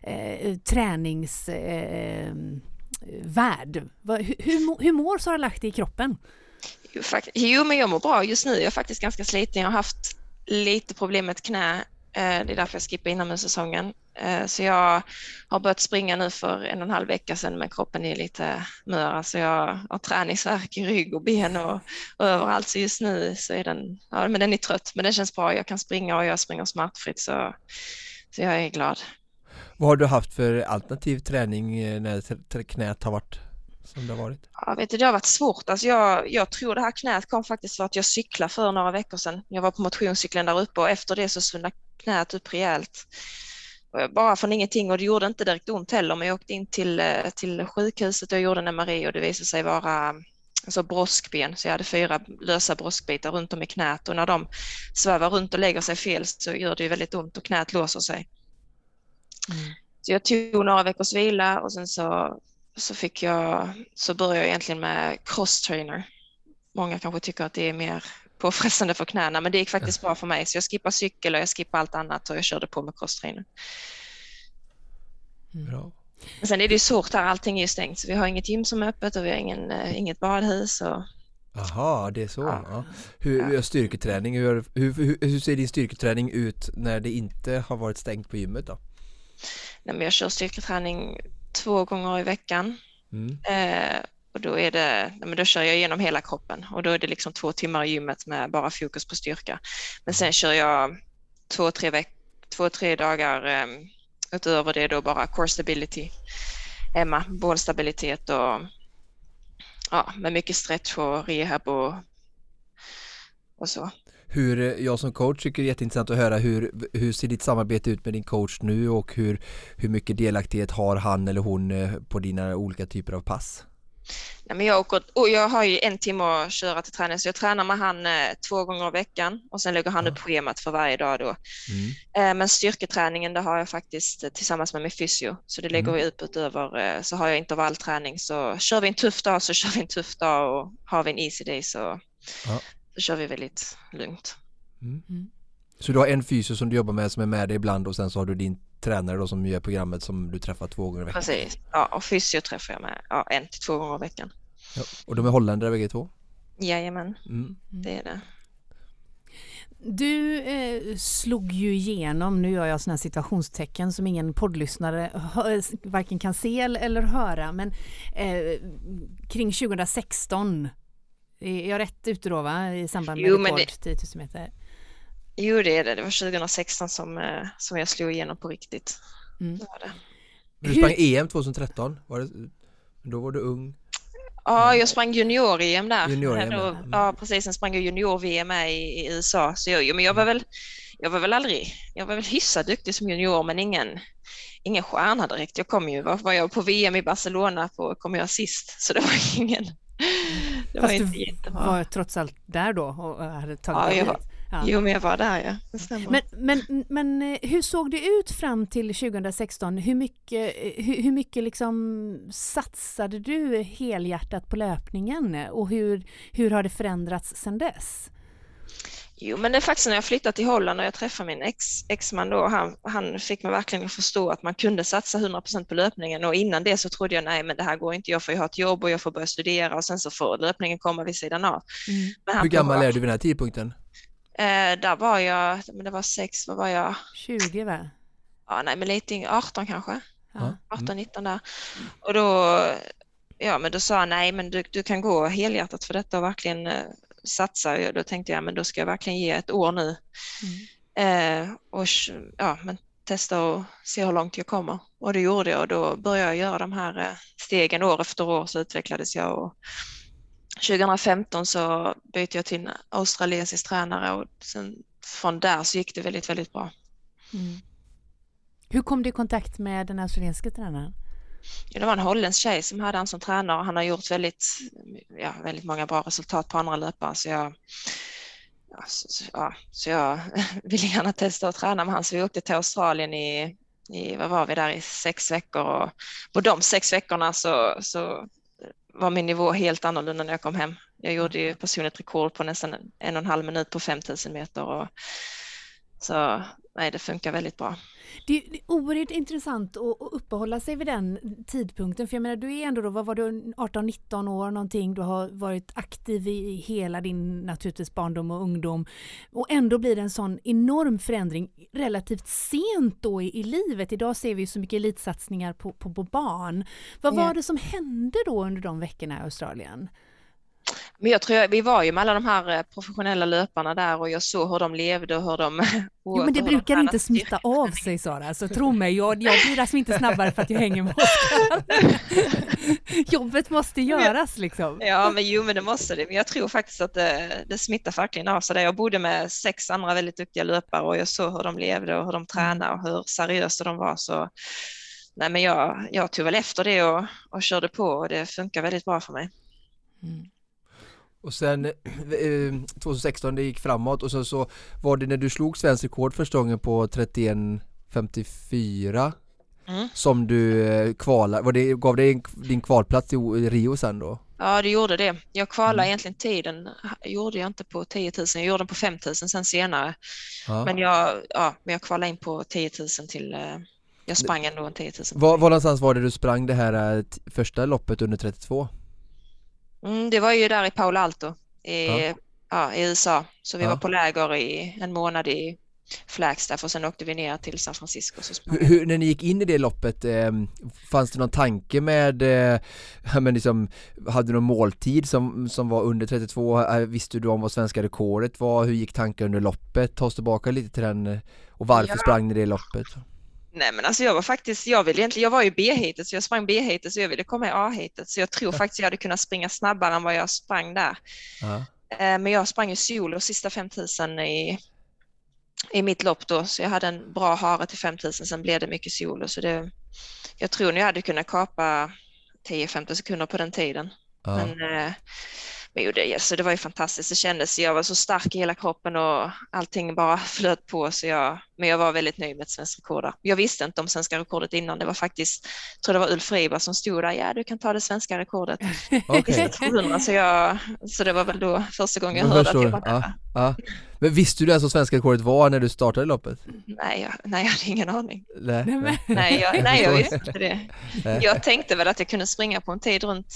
eh, träningsvärld? Eh, hur, hur mår Sara Lahti i kroppen? Jo, men jag mår bra just nu. Jag är faktiskt ganska sliten. Jag har haft lite problem med ett knä det är därför jag skippar inomhussäsongen. Eh, så jag har börjat springa nu för en och en halv vecka sedan men kroppen är lite mör. Så jag har träningsvärk i rygg och ben och, och överallt. Så just nu så är den, ja men den är trött men den känns bra. Jag kan springa och jag springer smärtfritt så, så jag är glad. Vad har du haft för alternativ träning eh, när knät har varit som det har varit? Jag vet, det har varit svårt. Alltså jag, jag tror det här knät kom faktiskt för att jag cyklade för några veckor sedan. Jag var på motionscykeln där uppe och efter det så svullnade knät upp rejält. Bara från ingenting och det gjorde inte direkt ont heller men jag åkte in till, eh, till sjukhuset och gjorde en MRI och det visade sig vara alltså broskben, så jag hade fyra lösa broskbitar runt om i knät och när de svävar runt och lägger sig fel så gör det ju väldigt ont och knät låser sig. Mm. Så jag tog några veckors vila och sen så, så fick jag, så började jag egentligen med crosstrainer. Många kanske tycker att det är mer påfrestande för knäna, men det gick faktiskt bra för mig. Så jag skippade cykel och jag skippade allt annat och jag körde på med crosstrainer. Mm. Bra. Men sen är det ju svårt här, allting är ju stängt, så vi har inget gym som är öppet och vi har ingen, äh, inget badhus. Och... Aha, det är så. Ja. Ja. Hur, hur styrketräning, hur, hur, hur, hur, ser din styrketräning ut när det inte har varit stängt på gymmet då? Nej, men jag kör styrketräning två gånger i veckan. Mm. Eh, och då, är det, men då kör jag igenom hela kroppen och då är det liksom två timmar i gymmet med bara fokus på styrka. Men sen kör jag två, tre, veck två, tre dagar um, utöver det då bara core stability hemma, bålstabilitet och ja, med mycket stretch och rehab och, och så. Hur, eh, jag som coach tycker det är jätteintressant att höra hur, hur ser ditt samarbete ut med din coach nu och hur, hur mycket delaktighet har han eller hon eh, på dina olika typer av pass? Nej, men jag, åker, och jag har ju en timme att köra till träning så jag tränar med han eh, två gånger i veckan och sen lägger han ja. upp schemat för varje dag då. Mm. Eh, men styrketräningen det har jag faktiskt eh, tillsammans med min fysio så det lägger mm. vi upp utöver eh, så har jag intervallträning så kör vi en tuff dag så kör vi en tuff dag och har vi en easy day så, ja. så kör vi väldigt lugnt. Mm. mm. Så du har en fysio som du jobbar med som är med dig ibland och sen så har du din tränare då som gör programmet som du träffar två gånger i veckan? Precis, ja och fysio träffar jag med ja, en till två gånger i veckan. Ja, och de är holländare bägge två? Jajamän, mm. det är det. Du eh, slog ju igenom, nu gör jag sådana situationstecken som ingen poddlyssnare hör, varken kan se eller höra, men eh, kring 2016, är jag rätt ute då va, i samband med jo, rekord det... 10 000 meter? Jo, det är det. Det var 2016 som, eh, som jag slog igenom på riktigt. Mm. Det var det. Du sprang EM 2013, var det, då var du ung? Ja, jag sprang junior-EM där. Junior -EM, då, mm. Ja, precis. Sen sprang jag junior-VM i, i USA. Så jag, men jag var väl, jag var väl aldrig, jag var väl hyfsat duktig som junior, men ingen, ingen stjärna direkt. Jag kom ju, var, var jag på VM i Barcelona på, kom jag sist, så det var ingen, det Fast var inte jättebra. var trots allt där då och hade tagit ja, jag var, ja. Jo, men jag var där ja. Men, men, men eh, hur såg det ut fram till 2016? Hur mycket, eh, hur, hur mycket liksom satsade du helhjärtat på löpningen och hur, hur har det förändrats sedan dess? Jo, men det är faktiskt när jag flyttade till Holland och jag träffade min ex, exman då, han, han fick mig verkligen att förstå att man kunde satsa 100% på löpningen och innan det så trodde jag nej, men det här går inte, jag får ju ha ett jobb och jag får börja studera och sen så får löpningen komma vid sidan av. Mm. Hur gammal är du vid den här tidpunkten? Eh, där var jag, men det var sex, vad var jag? 20 va? Ja, nej, men lite 18 kanske. Ja. 18, 19 där. Och då, ja, men då sa han nej, men du, du kan gå helhjärtat för detta och verkligen eh, satsa. Då tänkte jag, men då ska jag verkligen ge ett år nu. Mm. Eh, och ja, men testa och se hur långt jag kommer. Och det gjorde jag och då började jag göra de här eh, stegen år efter år så utvecklades jag. Och 2015 så bytte jag till en australiensisk tränare och sen från där så gick det väldigt, väldigt bra. Mm. Hur kom du i kontakt med den australienska tränaren? Ja, det var en holländsk tjej som hade han som tränare och han har gjort väldigt, ja, väldigt många bra resultat på andra löpare så jag, ja, så, ja, så jag [laughs] ville gärna testa att träna med honom så vi åkte till Australien i, i, vad var vi där i sex veckor och på de sex veckorna så, så var min nivå helt annorlunda när jag kom hem. Jag gjorde ju personligt rekord på nästan en och en halv minut på 5000 meter och så nej, det funkar väldigt bra. Det är oerhört intressant att uppehålla sig vid den tidpunkten. För jag menar, du är ändå då, vad var du, 18-19 år någonting. Du har varit aktiv i hela din naturligtvis barndom och ungdom. Och ändå blir det en sån enorm förändring relativt sent då i, i livet. Idag ser vi så mycket elitsatsningar på, på, på barn. Vad var det som hände då under de veckorna i Australien? Men jag tror, vi var ju med alla de här eh, professionella löparna där och jag såg hur de levde och hur de [laughs] Jo men det brukar inte smitta av sig Sara, så tro mig, jag, jag blir alltså inte snabbare för att jag hänger med Oskar. [laughs] Jobbet måste göras liksom. Ja men jo men det måste det, men jag tror faktiskt att det, det smittar verkligen av sig. Jag bodde med sex andra väldigt duktiga löpare och jag såg hur de levde och hur de tränade och hur seriösa de var så nej men jag, jag tog väl efter det och, och körde på och det funkar väldigt bra för mig. Mm. Och sen eh, 2016 det gick framåt och så, så var det när du slog svensk rekord första gången på 31.54 mm. som du eh, kvalade, var det, gav det din kvalplats i Rio sen då? Ja det gjorde det. Jag kvalade mm. egentligen tiden, gjorde jag inte på 10 000, jag gjorde den på 5 000 sen senare. Ja. Men jag, ja, men jag kvalade in på 10 000 till eh, jag sprang ändå en 10 000. Var, var någonstans var det du sprang det här eh, första loppet under 32? Mm, det var ju där i Palo Alto i, ja. ja i USA. Så vi ja. var på läger i en månad i Flagstaff och sen åkte vi ner till San Francisco. Så hur, hur, när ni gick in i det loppet, eh, fanns det någon tanke med, eh, [laughs] men liksom, hade du någon måltid som, som var under 32? Eh, visste du om vad svenska rekordet var? Hur gick tanken under loppet? Ta oss tillbaka lite till den eh, och varför ja. sprang ni det loppet? Nej men alltså jag var faktiskt, jag ville egentligen, jag var ju B-heatet så jag sprang B-heatet så jag ville komma i A-heatet så jag tror faktiskt jag hade kunnat springa snabbare än vad jag sprang där. Uh Men jag sprang ju solo sista 5000 i, i mitt lopp då så jag hade en bra hare till 5000 sen blev det mycket solo. Så det, jag tror ni hade kunnat kapa 10-15 sekunder på den tiden. Uh Men det, så det var ju fantastiskt. Det kändes, jag var så stark i hela kroppen och allting bara [laughs] flöt på. Så jag, men jag var väldigt nöjd med ett svenskt rekord. Jag visste inte om svenska rekordet innan. Det var faktiskt, jag tror det var Ulf Friberg som stod där. Ja, du kan ta det svenska rekordet. [laughs] Okay. så, jag, så det var väl då första gången jag, hörde att jag var ja, ja. Men visste du alltså svenska rekordet var när du startade loppet? Nej, jag, nej, jag hade ingen aning. Nej, nej, jag, nej, jag visste inte det. Jag tänkte väl att jag kunde springa på en tid runt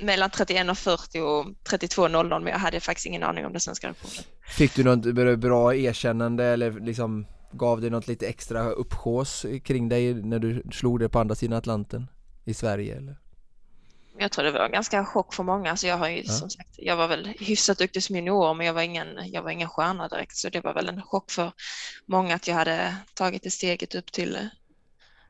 mellan 31.40 och 32.00 men jag hade faktiskt ingen aning om det svenska rekordet. Fick du något bra erkännande eller liksom gav det något lite extra uppsjås kring dig när du slog det på andra sidan Atlanten i Sverige eller? Jag tror det var ganska chock för många. Så jag har ju ja. som sagt, jag var väl hyfsat duktig som junior men jag var, ingen, jag var ingen stjärna direkt så det var väl en chock för många att jag hade tagit det steget upp till,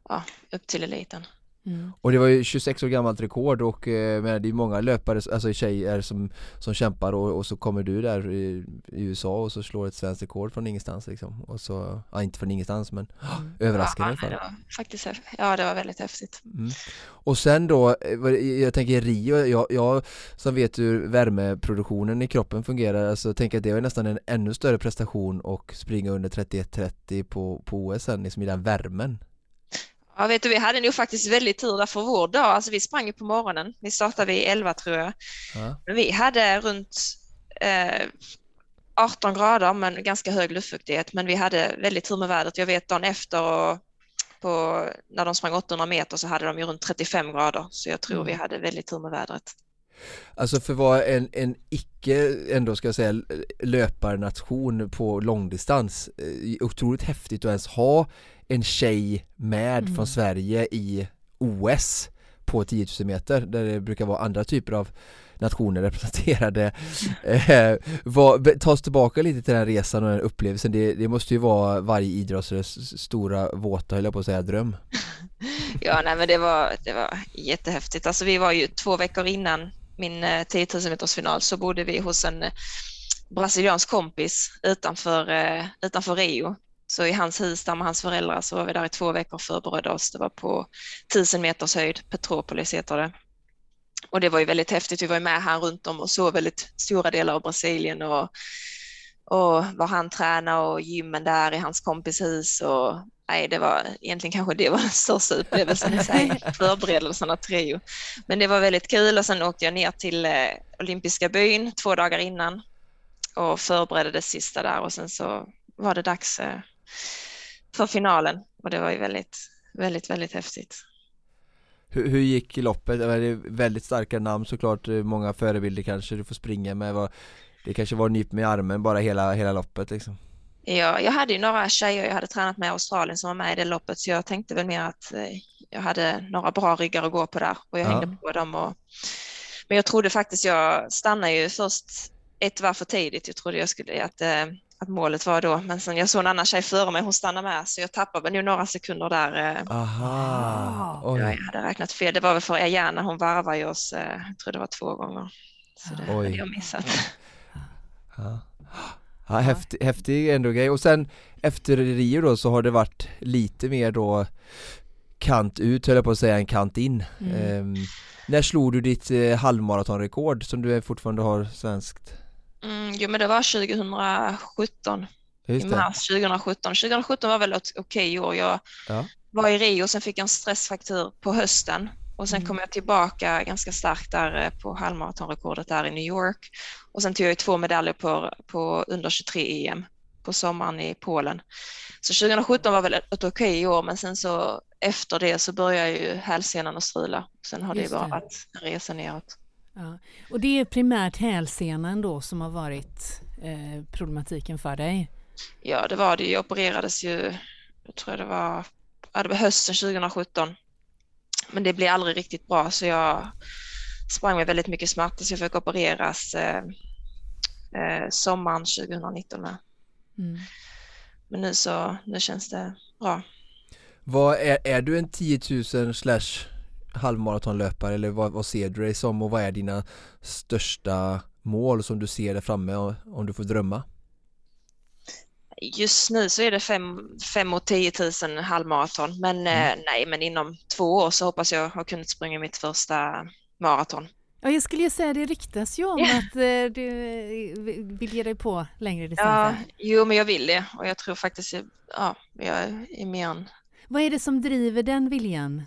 ja, upp till eliten. Mm. Och det var ju 26 år gammalt rekord och eh, men det är många löpare, alltså tjejer som, som kämpar och, och så kommer du där i, i, USA och så slår ett svenskt rekord från ingenstans liksom. Och så, ja inte från ingenstans men mm. [gasps] överraskande ja, i. Det var faktiskt, ja det var väldigt häftigt. Mm. Och sen då, eh, jag tänker Rio, jag, jag som vet hur värmeproduktionen i kroppen fungerar, alltså tänker att det var nästan en ännu större prestation och springa under 31.30 på, på OS sen, liksom i den värmen. Ja, vet du, vi hade nog faktiskt väldigt tur där för vår dag. Alltså vi sprang ju på morgonen. Vi startade vid 11 tror jag. Ja. Men vi hade runt eh, 18 grader men ganska hög luftfuktighet. Men vi hade väldigt tur med vädret. Jag vet dagen efter och på, när de sprang 800 meter så hade de ju runt 35 grader. Så jag tror mm. vi hade väldigt tur med vädret. Alltså för att vara en, en icke, ändå ska jag säga, löparnation på långdistans, eh, otroligt häftigt att ens ha en tjej med mm. från Sverige i OS på 10 000 meter där det brukar vara andra typer av nationer representerade. [laughs] Eh, vad, Ta oss tillbaka lite till den resan och den upplevelsen det, det måste ju vara varje idrottares stora våta, höll jag på att säga, dröm. [laughs] Ja nej men det var, det var jättehäftigt, alltså vi var ju två veckor innan min 10 000 meters final så bodde vi hos en brasiliansk kompis utanför, eh, utanför Rio så i hans hus där med hans föräldrar så var vi där i två veckor och förberedde oss. Det var på 1000 meters höjd, Petropolis heter det. Och det var ju väldigt häftigt. Vi var med här runt om och såg väldigt stora delar av Brasilien och, och var han tränade och gymmen där i hans kompis hus. Och, nej, det var egentligen kanske det var den största upplevelsen i sig, [laughs] förberedelserna till Rio. Men det var väldigt kul och sen åkte jag ner till eh, olympiska byn två dagar innan och förberedde det sista där och sen så var det dags eh, för finalen och det var ju väldigt, väldigt, väldigt häftigt. Hur, hur gick loppet? Det är väldigt starka namn såklart, många förebilder kanske du får springa med. Det kanske var nyp med armen bara hela, hela loppet liksom. Ja, jag hade ju några tjejer jag hade tränat med i Australien som var med i det loppet så jag tänkte väl mer att eh, jag hade några bra ryggar att gå på där och jag ja. hängde på dem. Och... Men jag trodde faktiskt, jag stannade ju först ett varv för tidigt. Jag trodde jag skulle, att eh, att målet var då. Men sen jag såg en annan tjej före mig, hon stannade med, så jag tappade nog några sekunder där. Eh. Aha. Oj. Jag hade räknat fel. Det var väl för Ajana, hon varvade ju oss, eh, jag tror det var två gånger. Så det Oj. hade jag missat. Ja. Ja, häftig, häftig ändå grej och sen efter Rio då så har det varit lite mer då kant ut höll jag på att säga, en kant in. Mm. Um, när slog du ditt eh, halvmaratonrekord som du fortfarande har svenskt? Mm, jo, men det var 2017. I mars 2017. 2017 var väl ett okej år. Jag ja. var i Rio och sen fick jag en stressfraktur på hösten och sen mm. kom jag tillbaka ganska starkt där eh, på halvmaratonrekordet där i New York. Och sen tog jag två medaljer på, på under 23 EM på sommaren i Polen. Så 2017 var väl ett okej år, men sen så efter det så började ju hälsenan att strula. Sen har Just det bara varit en resa neråt. Ja. Och det är primärt hälsenan då som har varit eh, problematiken för dig? Ja, det var det. Jag opererades ju, jag tror det var, ja, det var hösten 2017. Men det blev aldrig riktigt bra så jag sprang med väldigt mycket smärta så jag fick opereras eh, eh, sommaren 2019 med. Mm. Men nu så, nu känns det bra. Vad är, är du en 10 000 slash halvmaratonlöpare eller vad, vad ser du dig som och vad är dina största mål som du ser där framme om du får drömma? Just nu så är det 5 och 10 000 halvmaraton men mm. eh, nej men inom två år så hoppas jag ha kunnat springa mitt första maraton. Ja, jag skulle ju säga det ryktas ju om yeah. att eh, du vill ge dig på längre distanser. Ja, jo men jag vill det och jag tror faktiskt, ja, jag är mer än... Vad är det som driver den viljan?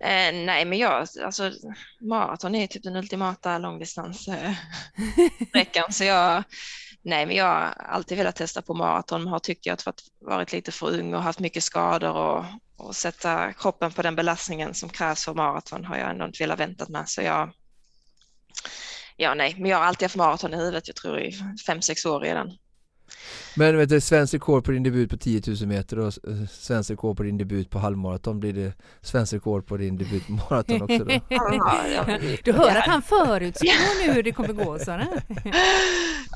Eh, nej, men jag, alltså maraton är typ den ultimata långdistanssträckan, [laughs] så jag, nej, men jag har alltid velat testa på maraton, men har tyckt jag att varit lite för ung och haft mycket skador och, och sätta kroppen på den belastningen som krävs för maraton har jag ändå inte velat vänta med, så jag, ja, nej, men jag har alltid haft maraton i huvudet, jag tror i fem, sex år redan. Men vet du, svensk rekord på din debut på 10 000 meter och eh, svensk rekord på din debut på halvmaraton blir det svensk rekord på din debut på maraton också då? [laughs] du hör att han förutspår nu hur det kommer gå Sara.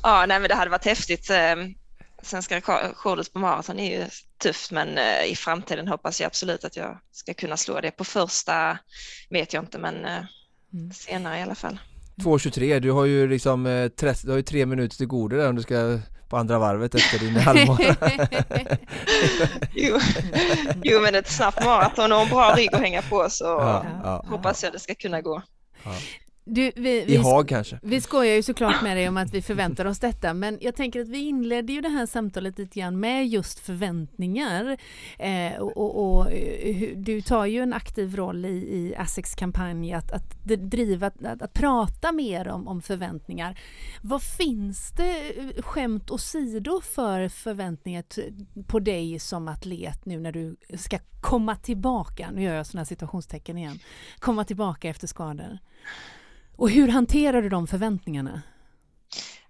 ja, nej men det hade varit häftigt. Ehm, svenska rekordet på maraton är ju tufft men eh, i framtiden hoppas jag absolut att jag ska kunna slå det. På första vet jag inte men eh, mm. senare i alla fall. 2.23, du har ju liksom 30, eh, du har ju tre minuter till godo där om du ska på andra varvet efter din [laughs] halvmara. jo. jo, men ett snabbt maraton och en bra rygg att hänga på så ja, ja, hoppas jag det ska kunna gå. Ja. Du, vi, I Haag kanske? Vi skojar ju såklart med dig om att vi förväntar oss detta men jag tänker att vi inledde ju det här samtalet lite grann med just förväntningar eh, och, och, och, eh, du tar ju en aktiv roll i, i ASSEX kampanj att, att driva, att, att, prata mer om, om förväntningar. Vad finns det eh, skämt åsido för förväntningar på dig som atlet nu när du ska komma tillbaka, nu gör jag sådana situationstecken igen, komma tillbaka efter skador? Och hur hanterar du de förväntningarna?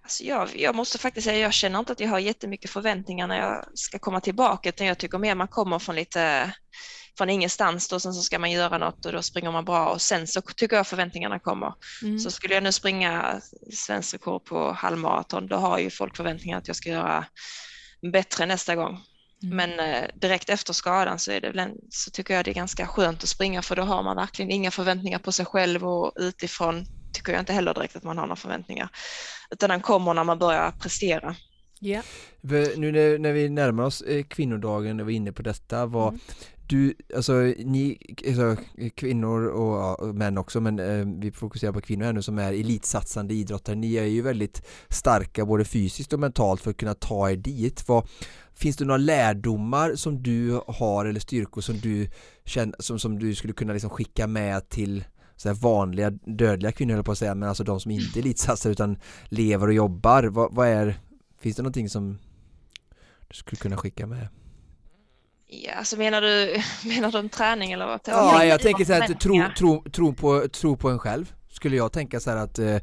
Alltså jag, jag, måste faktiskt säga, jag känner inte att jag har jättemycket förväntningar när jag ska komma tillbaka, utan jag tycker mer man kommer från lite från ingenstans då, sen så ska man göra något och då springer man bra och sen så tycker jag förväntningarna kommer. Mm. Så skulle jag nu springa svensk rekord på halvmaraton, då har ju folk förväntningar att jag ska göra bättre nästa gång. Mm. Men eh, direkt efter skadan så, är det så tycker jag det är ganska skönt att springa för då har man verkligen inga förväntningar på sig själv och utifrån tycker jag inte heller direkt att man har några förväntningar. Utan den kommer när man börjar prestera. Yeah. Nu när, när, vi närmar oss eh, kvinnodagen och vi är inne på detta, vad, mm du, alltså ni, alltså, kvinnor och, och män också, men eh, vi fokuserar på kvinnor här nu som är elitsatsande idrottare, ni är ju väldigt starka både fysiskt och mentalt för att kunna ta er dit. Vad, Finns det några lärdomar som du har eller styrkor som du känner, som, som du skulle kunna liksom skicka med till så vanliga dödliga kvinnor höll på att säga men alltså de som inte är elitsatsare utan lever och jobbar vad, vad, är finns det någonting som du skulle kunna skicka med? Ja, alltså menar du, [laughs] menar du en träning eller vad? Ja, jag tänker så här att tro, tro, tro, på, tro på en själv skulle jag tänka så att, eh,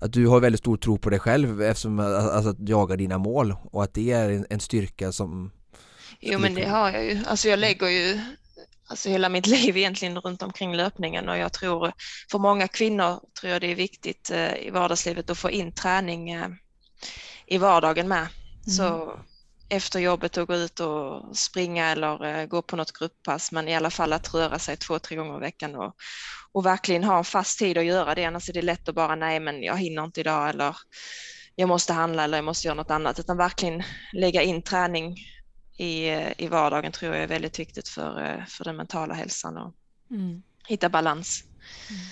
att du har väldigt stor tro på dig själv eftersom alltså, att jaga dina mål och att det är en, en styrka som Jo men det har jag ju, alltså jag lägger ju alltså hela mitt [laughs] liv egentligen runt omkring löpningen och jag tror för många kvinnor tror jag det är viktigt eh, i vardagslivet att få in träning eh, i vardagen med. Mm. Så efter jobbet att gå ut och springa eller gå på något grupppass men i alla fall att röra sig två, tre gånger i veckan och, och verkligen ha en fast tid att göra det. Annars är det lätt att bara nej, men jag hinner inte idag eller jag måste handla eller jag måste göra något annat. Utan verkligen lägga in träning i, i vardagen tror jag är väldigt viktigt för, för den mentala hälsan och mm. hitta balans. Mm.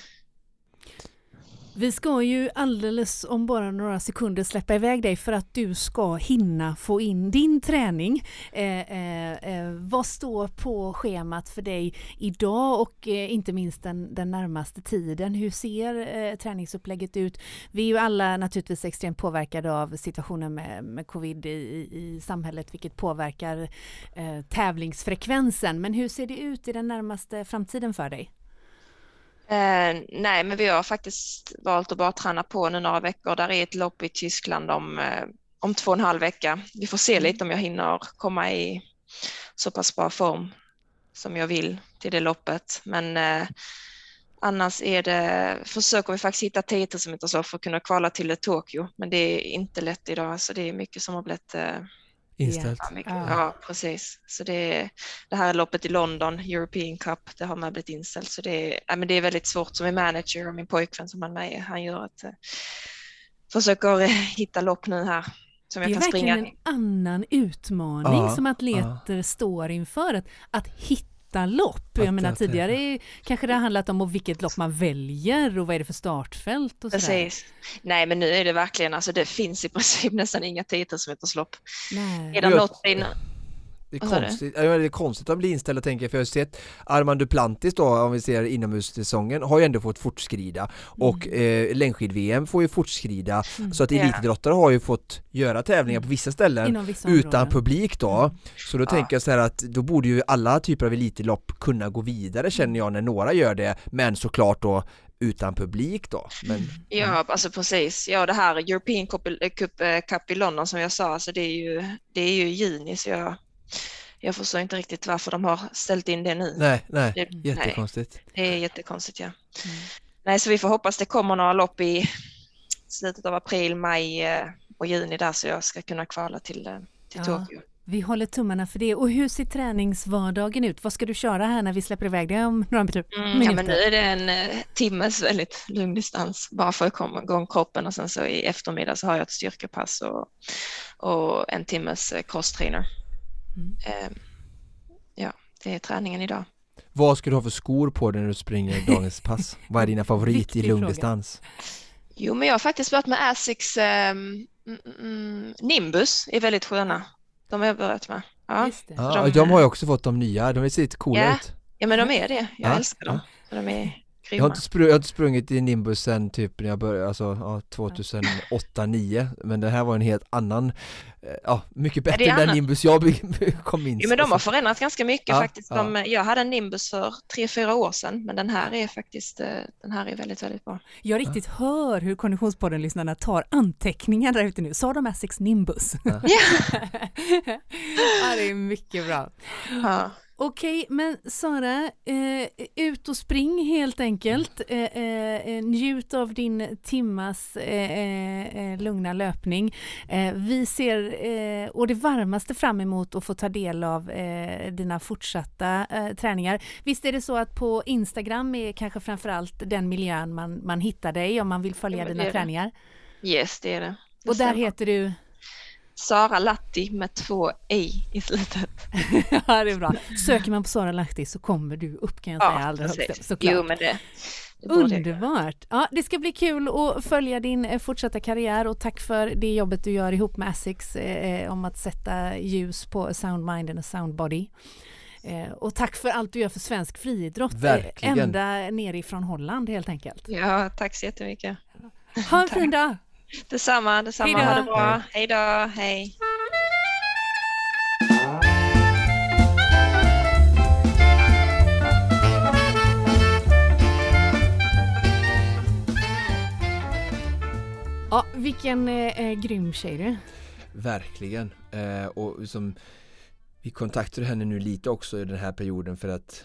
Vi ska ju alldeles om bara några sekunder släppa iväg dig för att du ska hinna få in din träning. Eh, eh, eh, vad står på schemat för dig idag och eh, inte minst den, den närmaste tiden? Hur ser eh, träningsupplägget ut? Vi är ju alla naturligtvis extremt påverkade av situationen med, med covid i, i samhället vilket påverkar eh, tävlingsfrekvensen. Men hur ser det ut i den närmaste framtiden för dig? Eh, nej, men vi har faktiskt valt att bara träna på nu några veckor. Där är ett lopp i Tyskland om, eh, om två och en halv vecka. Vi får se mm. lite om jag hinner komma i så pass bra form som jag vill till det loppet. Men eh, annars är det, försöker vi faktiskt hitta 10 000 meters lopp för att kunna kvala till Tokyo. Men det är inte lätt idag, så det är mycket som har blivit eh, inställt. Ja, mycket, ja. precis. Så det, det här loppet i London, European Cup, det har man blivit inställt. Så det, är, ja, men det är väldigt svårt som är manager och min pojkvän som han med han gör att eh, försöker hitta lopp nu här. Som jag det är kan verkligen en annan utmaning ja, som atleter ja. står inför. Att, att hitta hitta lopp. Jag menar tidigare kanske det har handlat om vilket lopp man väljer och vad är det för startfält och Precis. Nej men nu är det verkligen, alltså det finns i princip nästan inga 10 000 meters lopp. Är det något det är, konstigt, det? det är konstigt att bli inställd och tänka för jag har sett Armand Duplantis då om vi ser inomhussäsongen har ju ändå fått fortskrida mm. och eh, längdskid-VM får ju fortskrida mm. så att elitidrottare har ju fått göra tävlingar på vissa ställen vissa utan publik då mm. så då ja. tänker jag så här att då borde ju alla typer av elitlopp kunna gå vidare känner jag när några gör det men såklart då utan publik då. Men, ja, alltså precis. Ja, det här European Cup, Cup, eh, Cup i London som jag sa, alltså det är ju, det är ju juni så jag jag förstår inte riktigt varför de har ställt in det nu. Nej, nej, det, jättekonstigt. Nej, det är jättekonstigt, ja. Mm. Nej, så vi får hoppas det kommer några lopp i slutet av april, maj eh, och juni där så jag ska kunna kvala till, eh, till ja. Tokyo. Vi håller tummarna för det. Och hur ser träningsvardagen ut? Vad ska du köra här när vi släpper iväg dig om några minuter? Mm, ja, men nu är det en eh, timmes väldigt lugn distans bara för att komma igång kroppen och sen så i eftermiddag så har jag ett styrkepass och, och en timmes eh, crosstrainer. Mm. Eh, ja, det är träningen idag. Vad ska du ha för skor på dig när du springer dagens pass? [laughs] Vad är dina favorit i lungdistans? Jo, men jag har faktiskt börjat med Asics um, mm, Nimbus, är väldigt sköna. De har jag börjat med. Ja, ja de, de, har ju också fått de nya, de ser lite coola ja, ut. Ja, men de är det. Jag ja, älskar dem. De är jag har, inte sprungit, jag har inte sprungit i Nimbus sen typ när jag började, alltså ja, 2008-2009 Men det här var en helt annan, eh, ja mycket bättre än den Nimbus jag [laughs] kom in Jo men de har förändrat ganska mycket ja, faktiskt. De, ja. Jag hade en Nimbus för tre fyra år sedan men den här är faktiskt, eh, den här är väldigt, väldigt bra. Jag riktigt ja. hör hur Konditionspodden-lyssnarna tar anteckningar där ute nu. Sa de Essex Nimbus? [laughs] Ja. ja, det är mycket bra. Ja. Okej, men Sara, eh, ut och spring helt enkelt. Eh, eh, eh njut av din timmas eh, eh, lugna löpning. vi ser och det varmaste fram emot att få ta del av dina fortsatta träningar. Visst är det så att på Instagram är kanske framförallt den miljön man, man hittar dig om man vill följa ja, dina träningar? Yes, det är det. det och där heter du? Sara Latti med två i i slutet. [laughs] ja, det är bra. Söker man på Sara Latti så kommer du upp kan jag säga ja, allra högst såklart. Jo, men det, det Underbart! Ja, det ska bli kul att följa din eh, fortsatta karriär och tack för det jobbet du gör ihop med Asics eh, om att sätta ljus på Soundmind och Soundbody. Eh, och tack för allt du gör för svensk friidrott, eh, Verkligen. ända nerifrån Holland helt enkelt. Ja, tack så jättemycket. Ha en [laughs] fin dag! Detsamma, detsamma. Hejdå. Ha det bra. Hej då. Hej. Ja, vilken eh, eh, grym tjej du Verkligen. Eh, och som, vi kontaktade henne nu lite också i den här perioden för att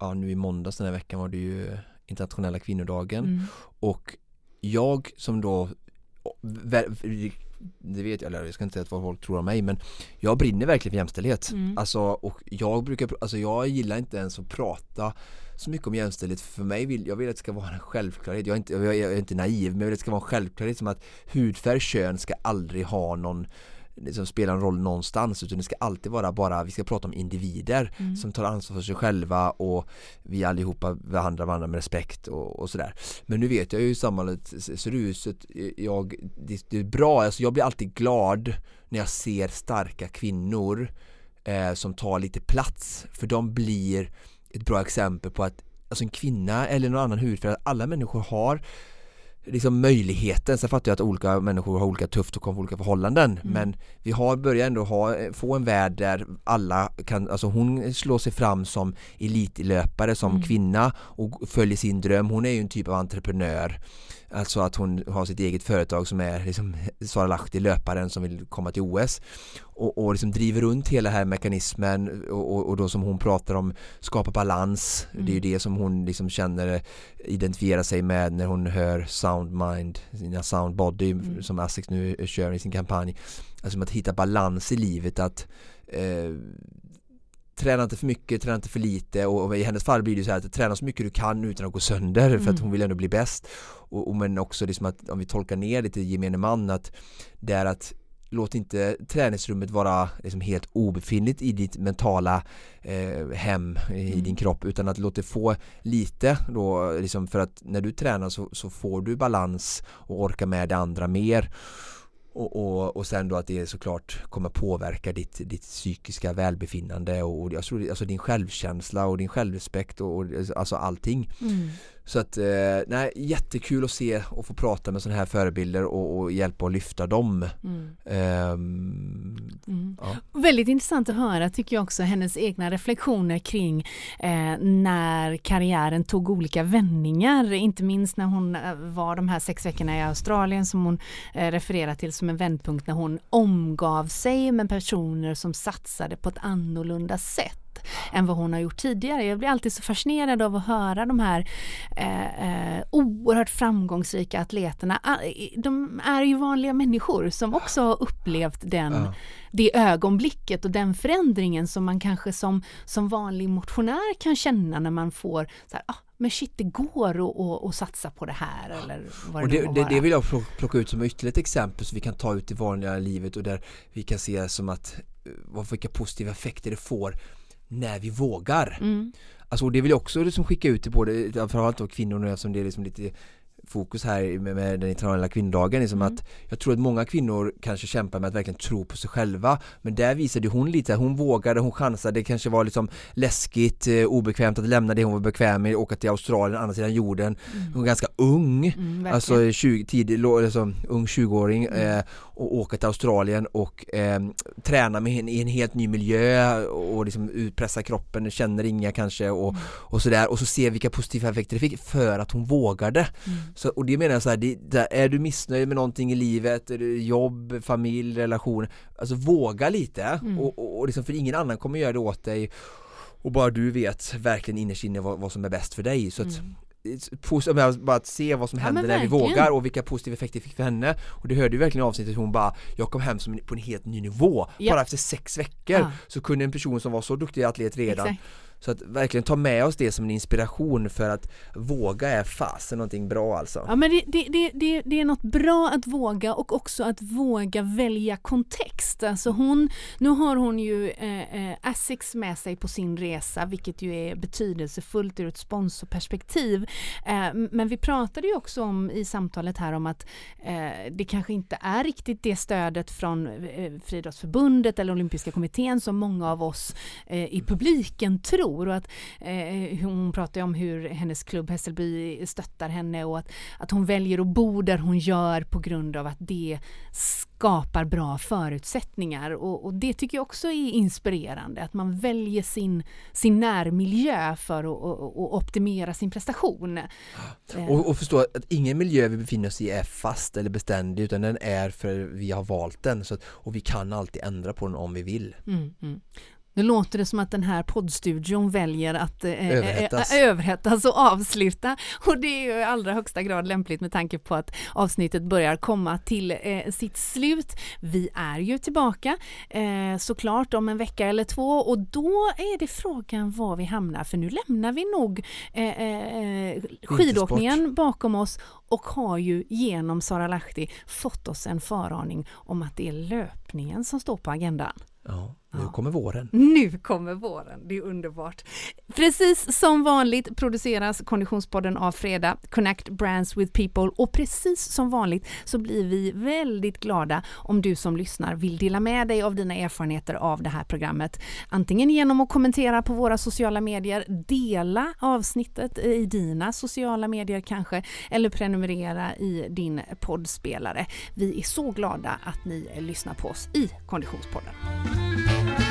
ja, nu i måndags den här veckan var det ju internationella kvinnodagen mm. och jag som då det vet jag, eller jag ska inte säga vad folk tror om mig men jag brinner verkligen för jämställdhet. Mm. Alltså, och jag brukar, alltså jag gillar inte ens att prata så mycket om jämställdhet för mig vill, jag vill att det ska vara en självklarhet, jag är inte, jag är inte naiv men jag vill att det ska vara en självklarhet som att hudfärg, kön ska aldrig ha någon liksom spela en roll någonstans utan det ska alltid vara bara, vi ska prata om individer mm. som tar ansvar för sig själva och vi allihopa behandlar varandra med respekt och, och sådär. Men nu vet jag ju hur samhället ser ut så jag, det, det, är bra, alltså jag blir alltid glad när jag ser starka kvinnor eh, som tar lite plats för de blir ett bra exempel på att alltså en kvinna eller någon annan hudfärg, alla människor har liksom möjligheten. Sen fattar jag att olika människor har olika tufft och kommer olika förhållanden. Mm. Men vi har börjat ändå ha, få en värld där alla kan, alltså hon slår sig fram som elitlöpare som mm. kvinna och följer sin dröm. Hon är ju en typ av entreprenör. Alltså att hon har sitt eget företag som är liksom [laughs] Sara Lahti, löparen som vill komma till OS och, och liksom driver runt hela här mekanismen och, och, och, då som hon pratar om skapa balans. Mm. Det är ju mm. det som hon liksom känner identifierar sig med när hon hör Soundmind, sina Soundbody mm. som Asics nu kör i sin kampanj. Alltså att hitta balans i livet att eh, träna inte för mycket, träna inte för lite och, och, i hennes fall blir det så här att träna så mycket du kan utan att gå sönder mm. för att mm. hon vill ändå bli bäst och, och, men också liksom att om vi tolkar ner det till gemene man att det är att låt inte träningsrummet vara liksom helt obefintligt i ditt mentala eh, hem i mm. din kropp utan att låt det få lite då liksom för att när du tränar så, så får du balans och orkar med det andra mer och, och, och sen då att det såklart kommer påverka ditt, ditt psykiska välbefinnande och, och jag tror, alltså din självkänsla och din självrespekt och, och alltså allting. Mm. Så att, eh, nej, jättekul att se och få prata med sådana här förebilder och, och hjälpa och lyfta dem. Mm. Um, mm. Ja. Väldigt intressant att höra tycker jag också hennes egna reflektioner kring eh, när karriären tog olika vändningar, inte minst när hon eh, var de här sex veckorna i Australien som hon eh, refererar till som en vändpunkt när hon omgav sig med personer som satsade på ett annorlunda sätt än vad hon har gjort tidigare. Jag blir alltid så fascinerad av att höra de här eh, eh, oerhört framgångsrika atleterna. Ah, de är ju vanliga människor som också har upplevt den, ja. det ögonblicket och den förändringen som man kanske som, som vanlig motionär kan känna när man får så här, ah, men shit det går att satsa på det här eller vad och det, det, det, det vill jag plocka ut som ytterligare ett exempel så vi kan ta ut i vanliga livet och där vi kan se som att eh, vilka positiva effekter det får när vi vågar. Mm. Alltså det vill jag också liksom skicka ut till både, framförallt då kvinnor nu eftersom det är liksom lite fokus här med, med den internationella kvinnodagen liksom mm. att jag tror att många kvinnor kanske kämpar med att verkligen tro på sig själva men där visade hon lite, hon vågade, hon chansade, det kanske var liksom läskigt, eh, obekvämt att lämna det hon var bekväm med, åka till Australien, andra sidan jorden mm. hon var ganska ung, mm, alltså 20, tidig, alltså, ung 20-åring mm. eh, och åka till Australien och eh, träna med en, i en helt ny miljö och liksom utpressa kroppen, känner inga kanske och, mm. och sådär och så se vilka positiva effekter det fick för att hon vågade mm. Så, och det menar jag så här, det, det, är du missnöjd med någonting i livet, jobb, familj, relation, alltså våga lite mm. och, och, och liksom, för ingen annan kommer göra det åt dig och bara du vet verkligen innerst inne vad, vad som är bäst för dig så att mm. bara att se vad som händer ja, när vi vågar och vilka positiva effekter det fick för henne och det hörde ju verkligen i avsnittet hon bara jag kom hem som på en helt ny nivå ja. bara efter sex veckor ja. så kunde en person som var så duktig atlet redan Exakt så att verkligen ta med oss det som en inspiration för att våga är fasen någonting bra alltså. Ja men det, det, det, det, är något bra att våga och också att våga välja kontext. Alltså hon, nu har hon ju eh, eh Asics med sig på sin resa vilket ju är betydelsefullt ur ett sponsorperspektiv. Eh, men vi pratade ju också om i samtalet här om att eh, det kanske inte är riktigt det stödet från eh, Friidrottsförbundet eller Olympiska kommittén som många av oss eh, i publiken tror tror och att eh, hon pratar om hur hennes klubb Hässelby stöttar henne och att, att hon väljer att bo där hon gör på grund av att det skapar bra förutsättningar och, och det tycker jag också är inspirerande att man väljer sin, sin närmiljö för att och, och optimera sin prestation. Och, och förstå att ingen miljö vi befinner oss i är fast eller beständig utan den är för vi har valt den så att, och vi kan alltid ändra på den om vi vill. Mm, mm. Nu låter det som att den här poddstudion väljer att eh, eh överhettas. Eh, överhettas och avsluta och det är ju i allra högsta grad lämpligt med tanke på att avsnittet börjar komma till eh, sitt slut. Vi är ju tillbaka eh, såklart om en vecka eller två och då är det frågan var vi hamnar för nu lämnar vi nog eh, eh skidåkningen bakom oss och har ju genom Sara Lahti fått oss en föraning om att det är löpningen som står på agendan. Ja, nu kommer våren. Nu kommer våren, det är underbart. Precis som vanligt produceras Konditionspodden av Fredag, Connect Brands with People och precis som vanligt så blir vi väldigt glada om du som lyssnar vill dela med dig av dina erfarenheter av det här programmet. Antingen genom att kommentera på våra sociala medier, dela avsnittet i dina sociala medier kanske, eller prenumerera i din poddspelare. Vi är så glada att ni lyssnar på oss i Konditionspodden. Bye.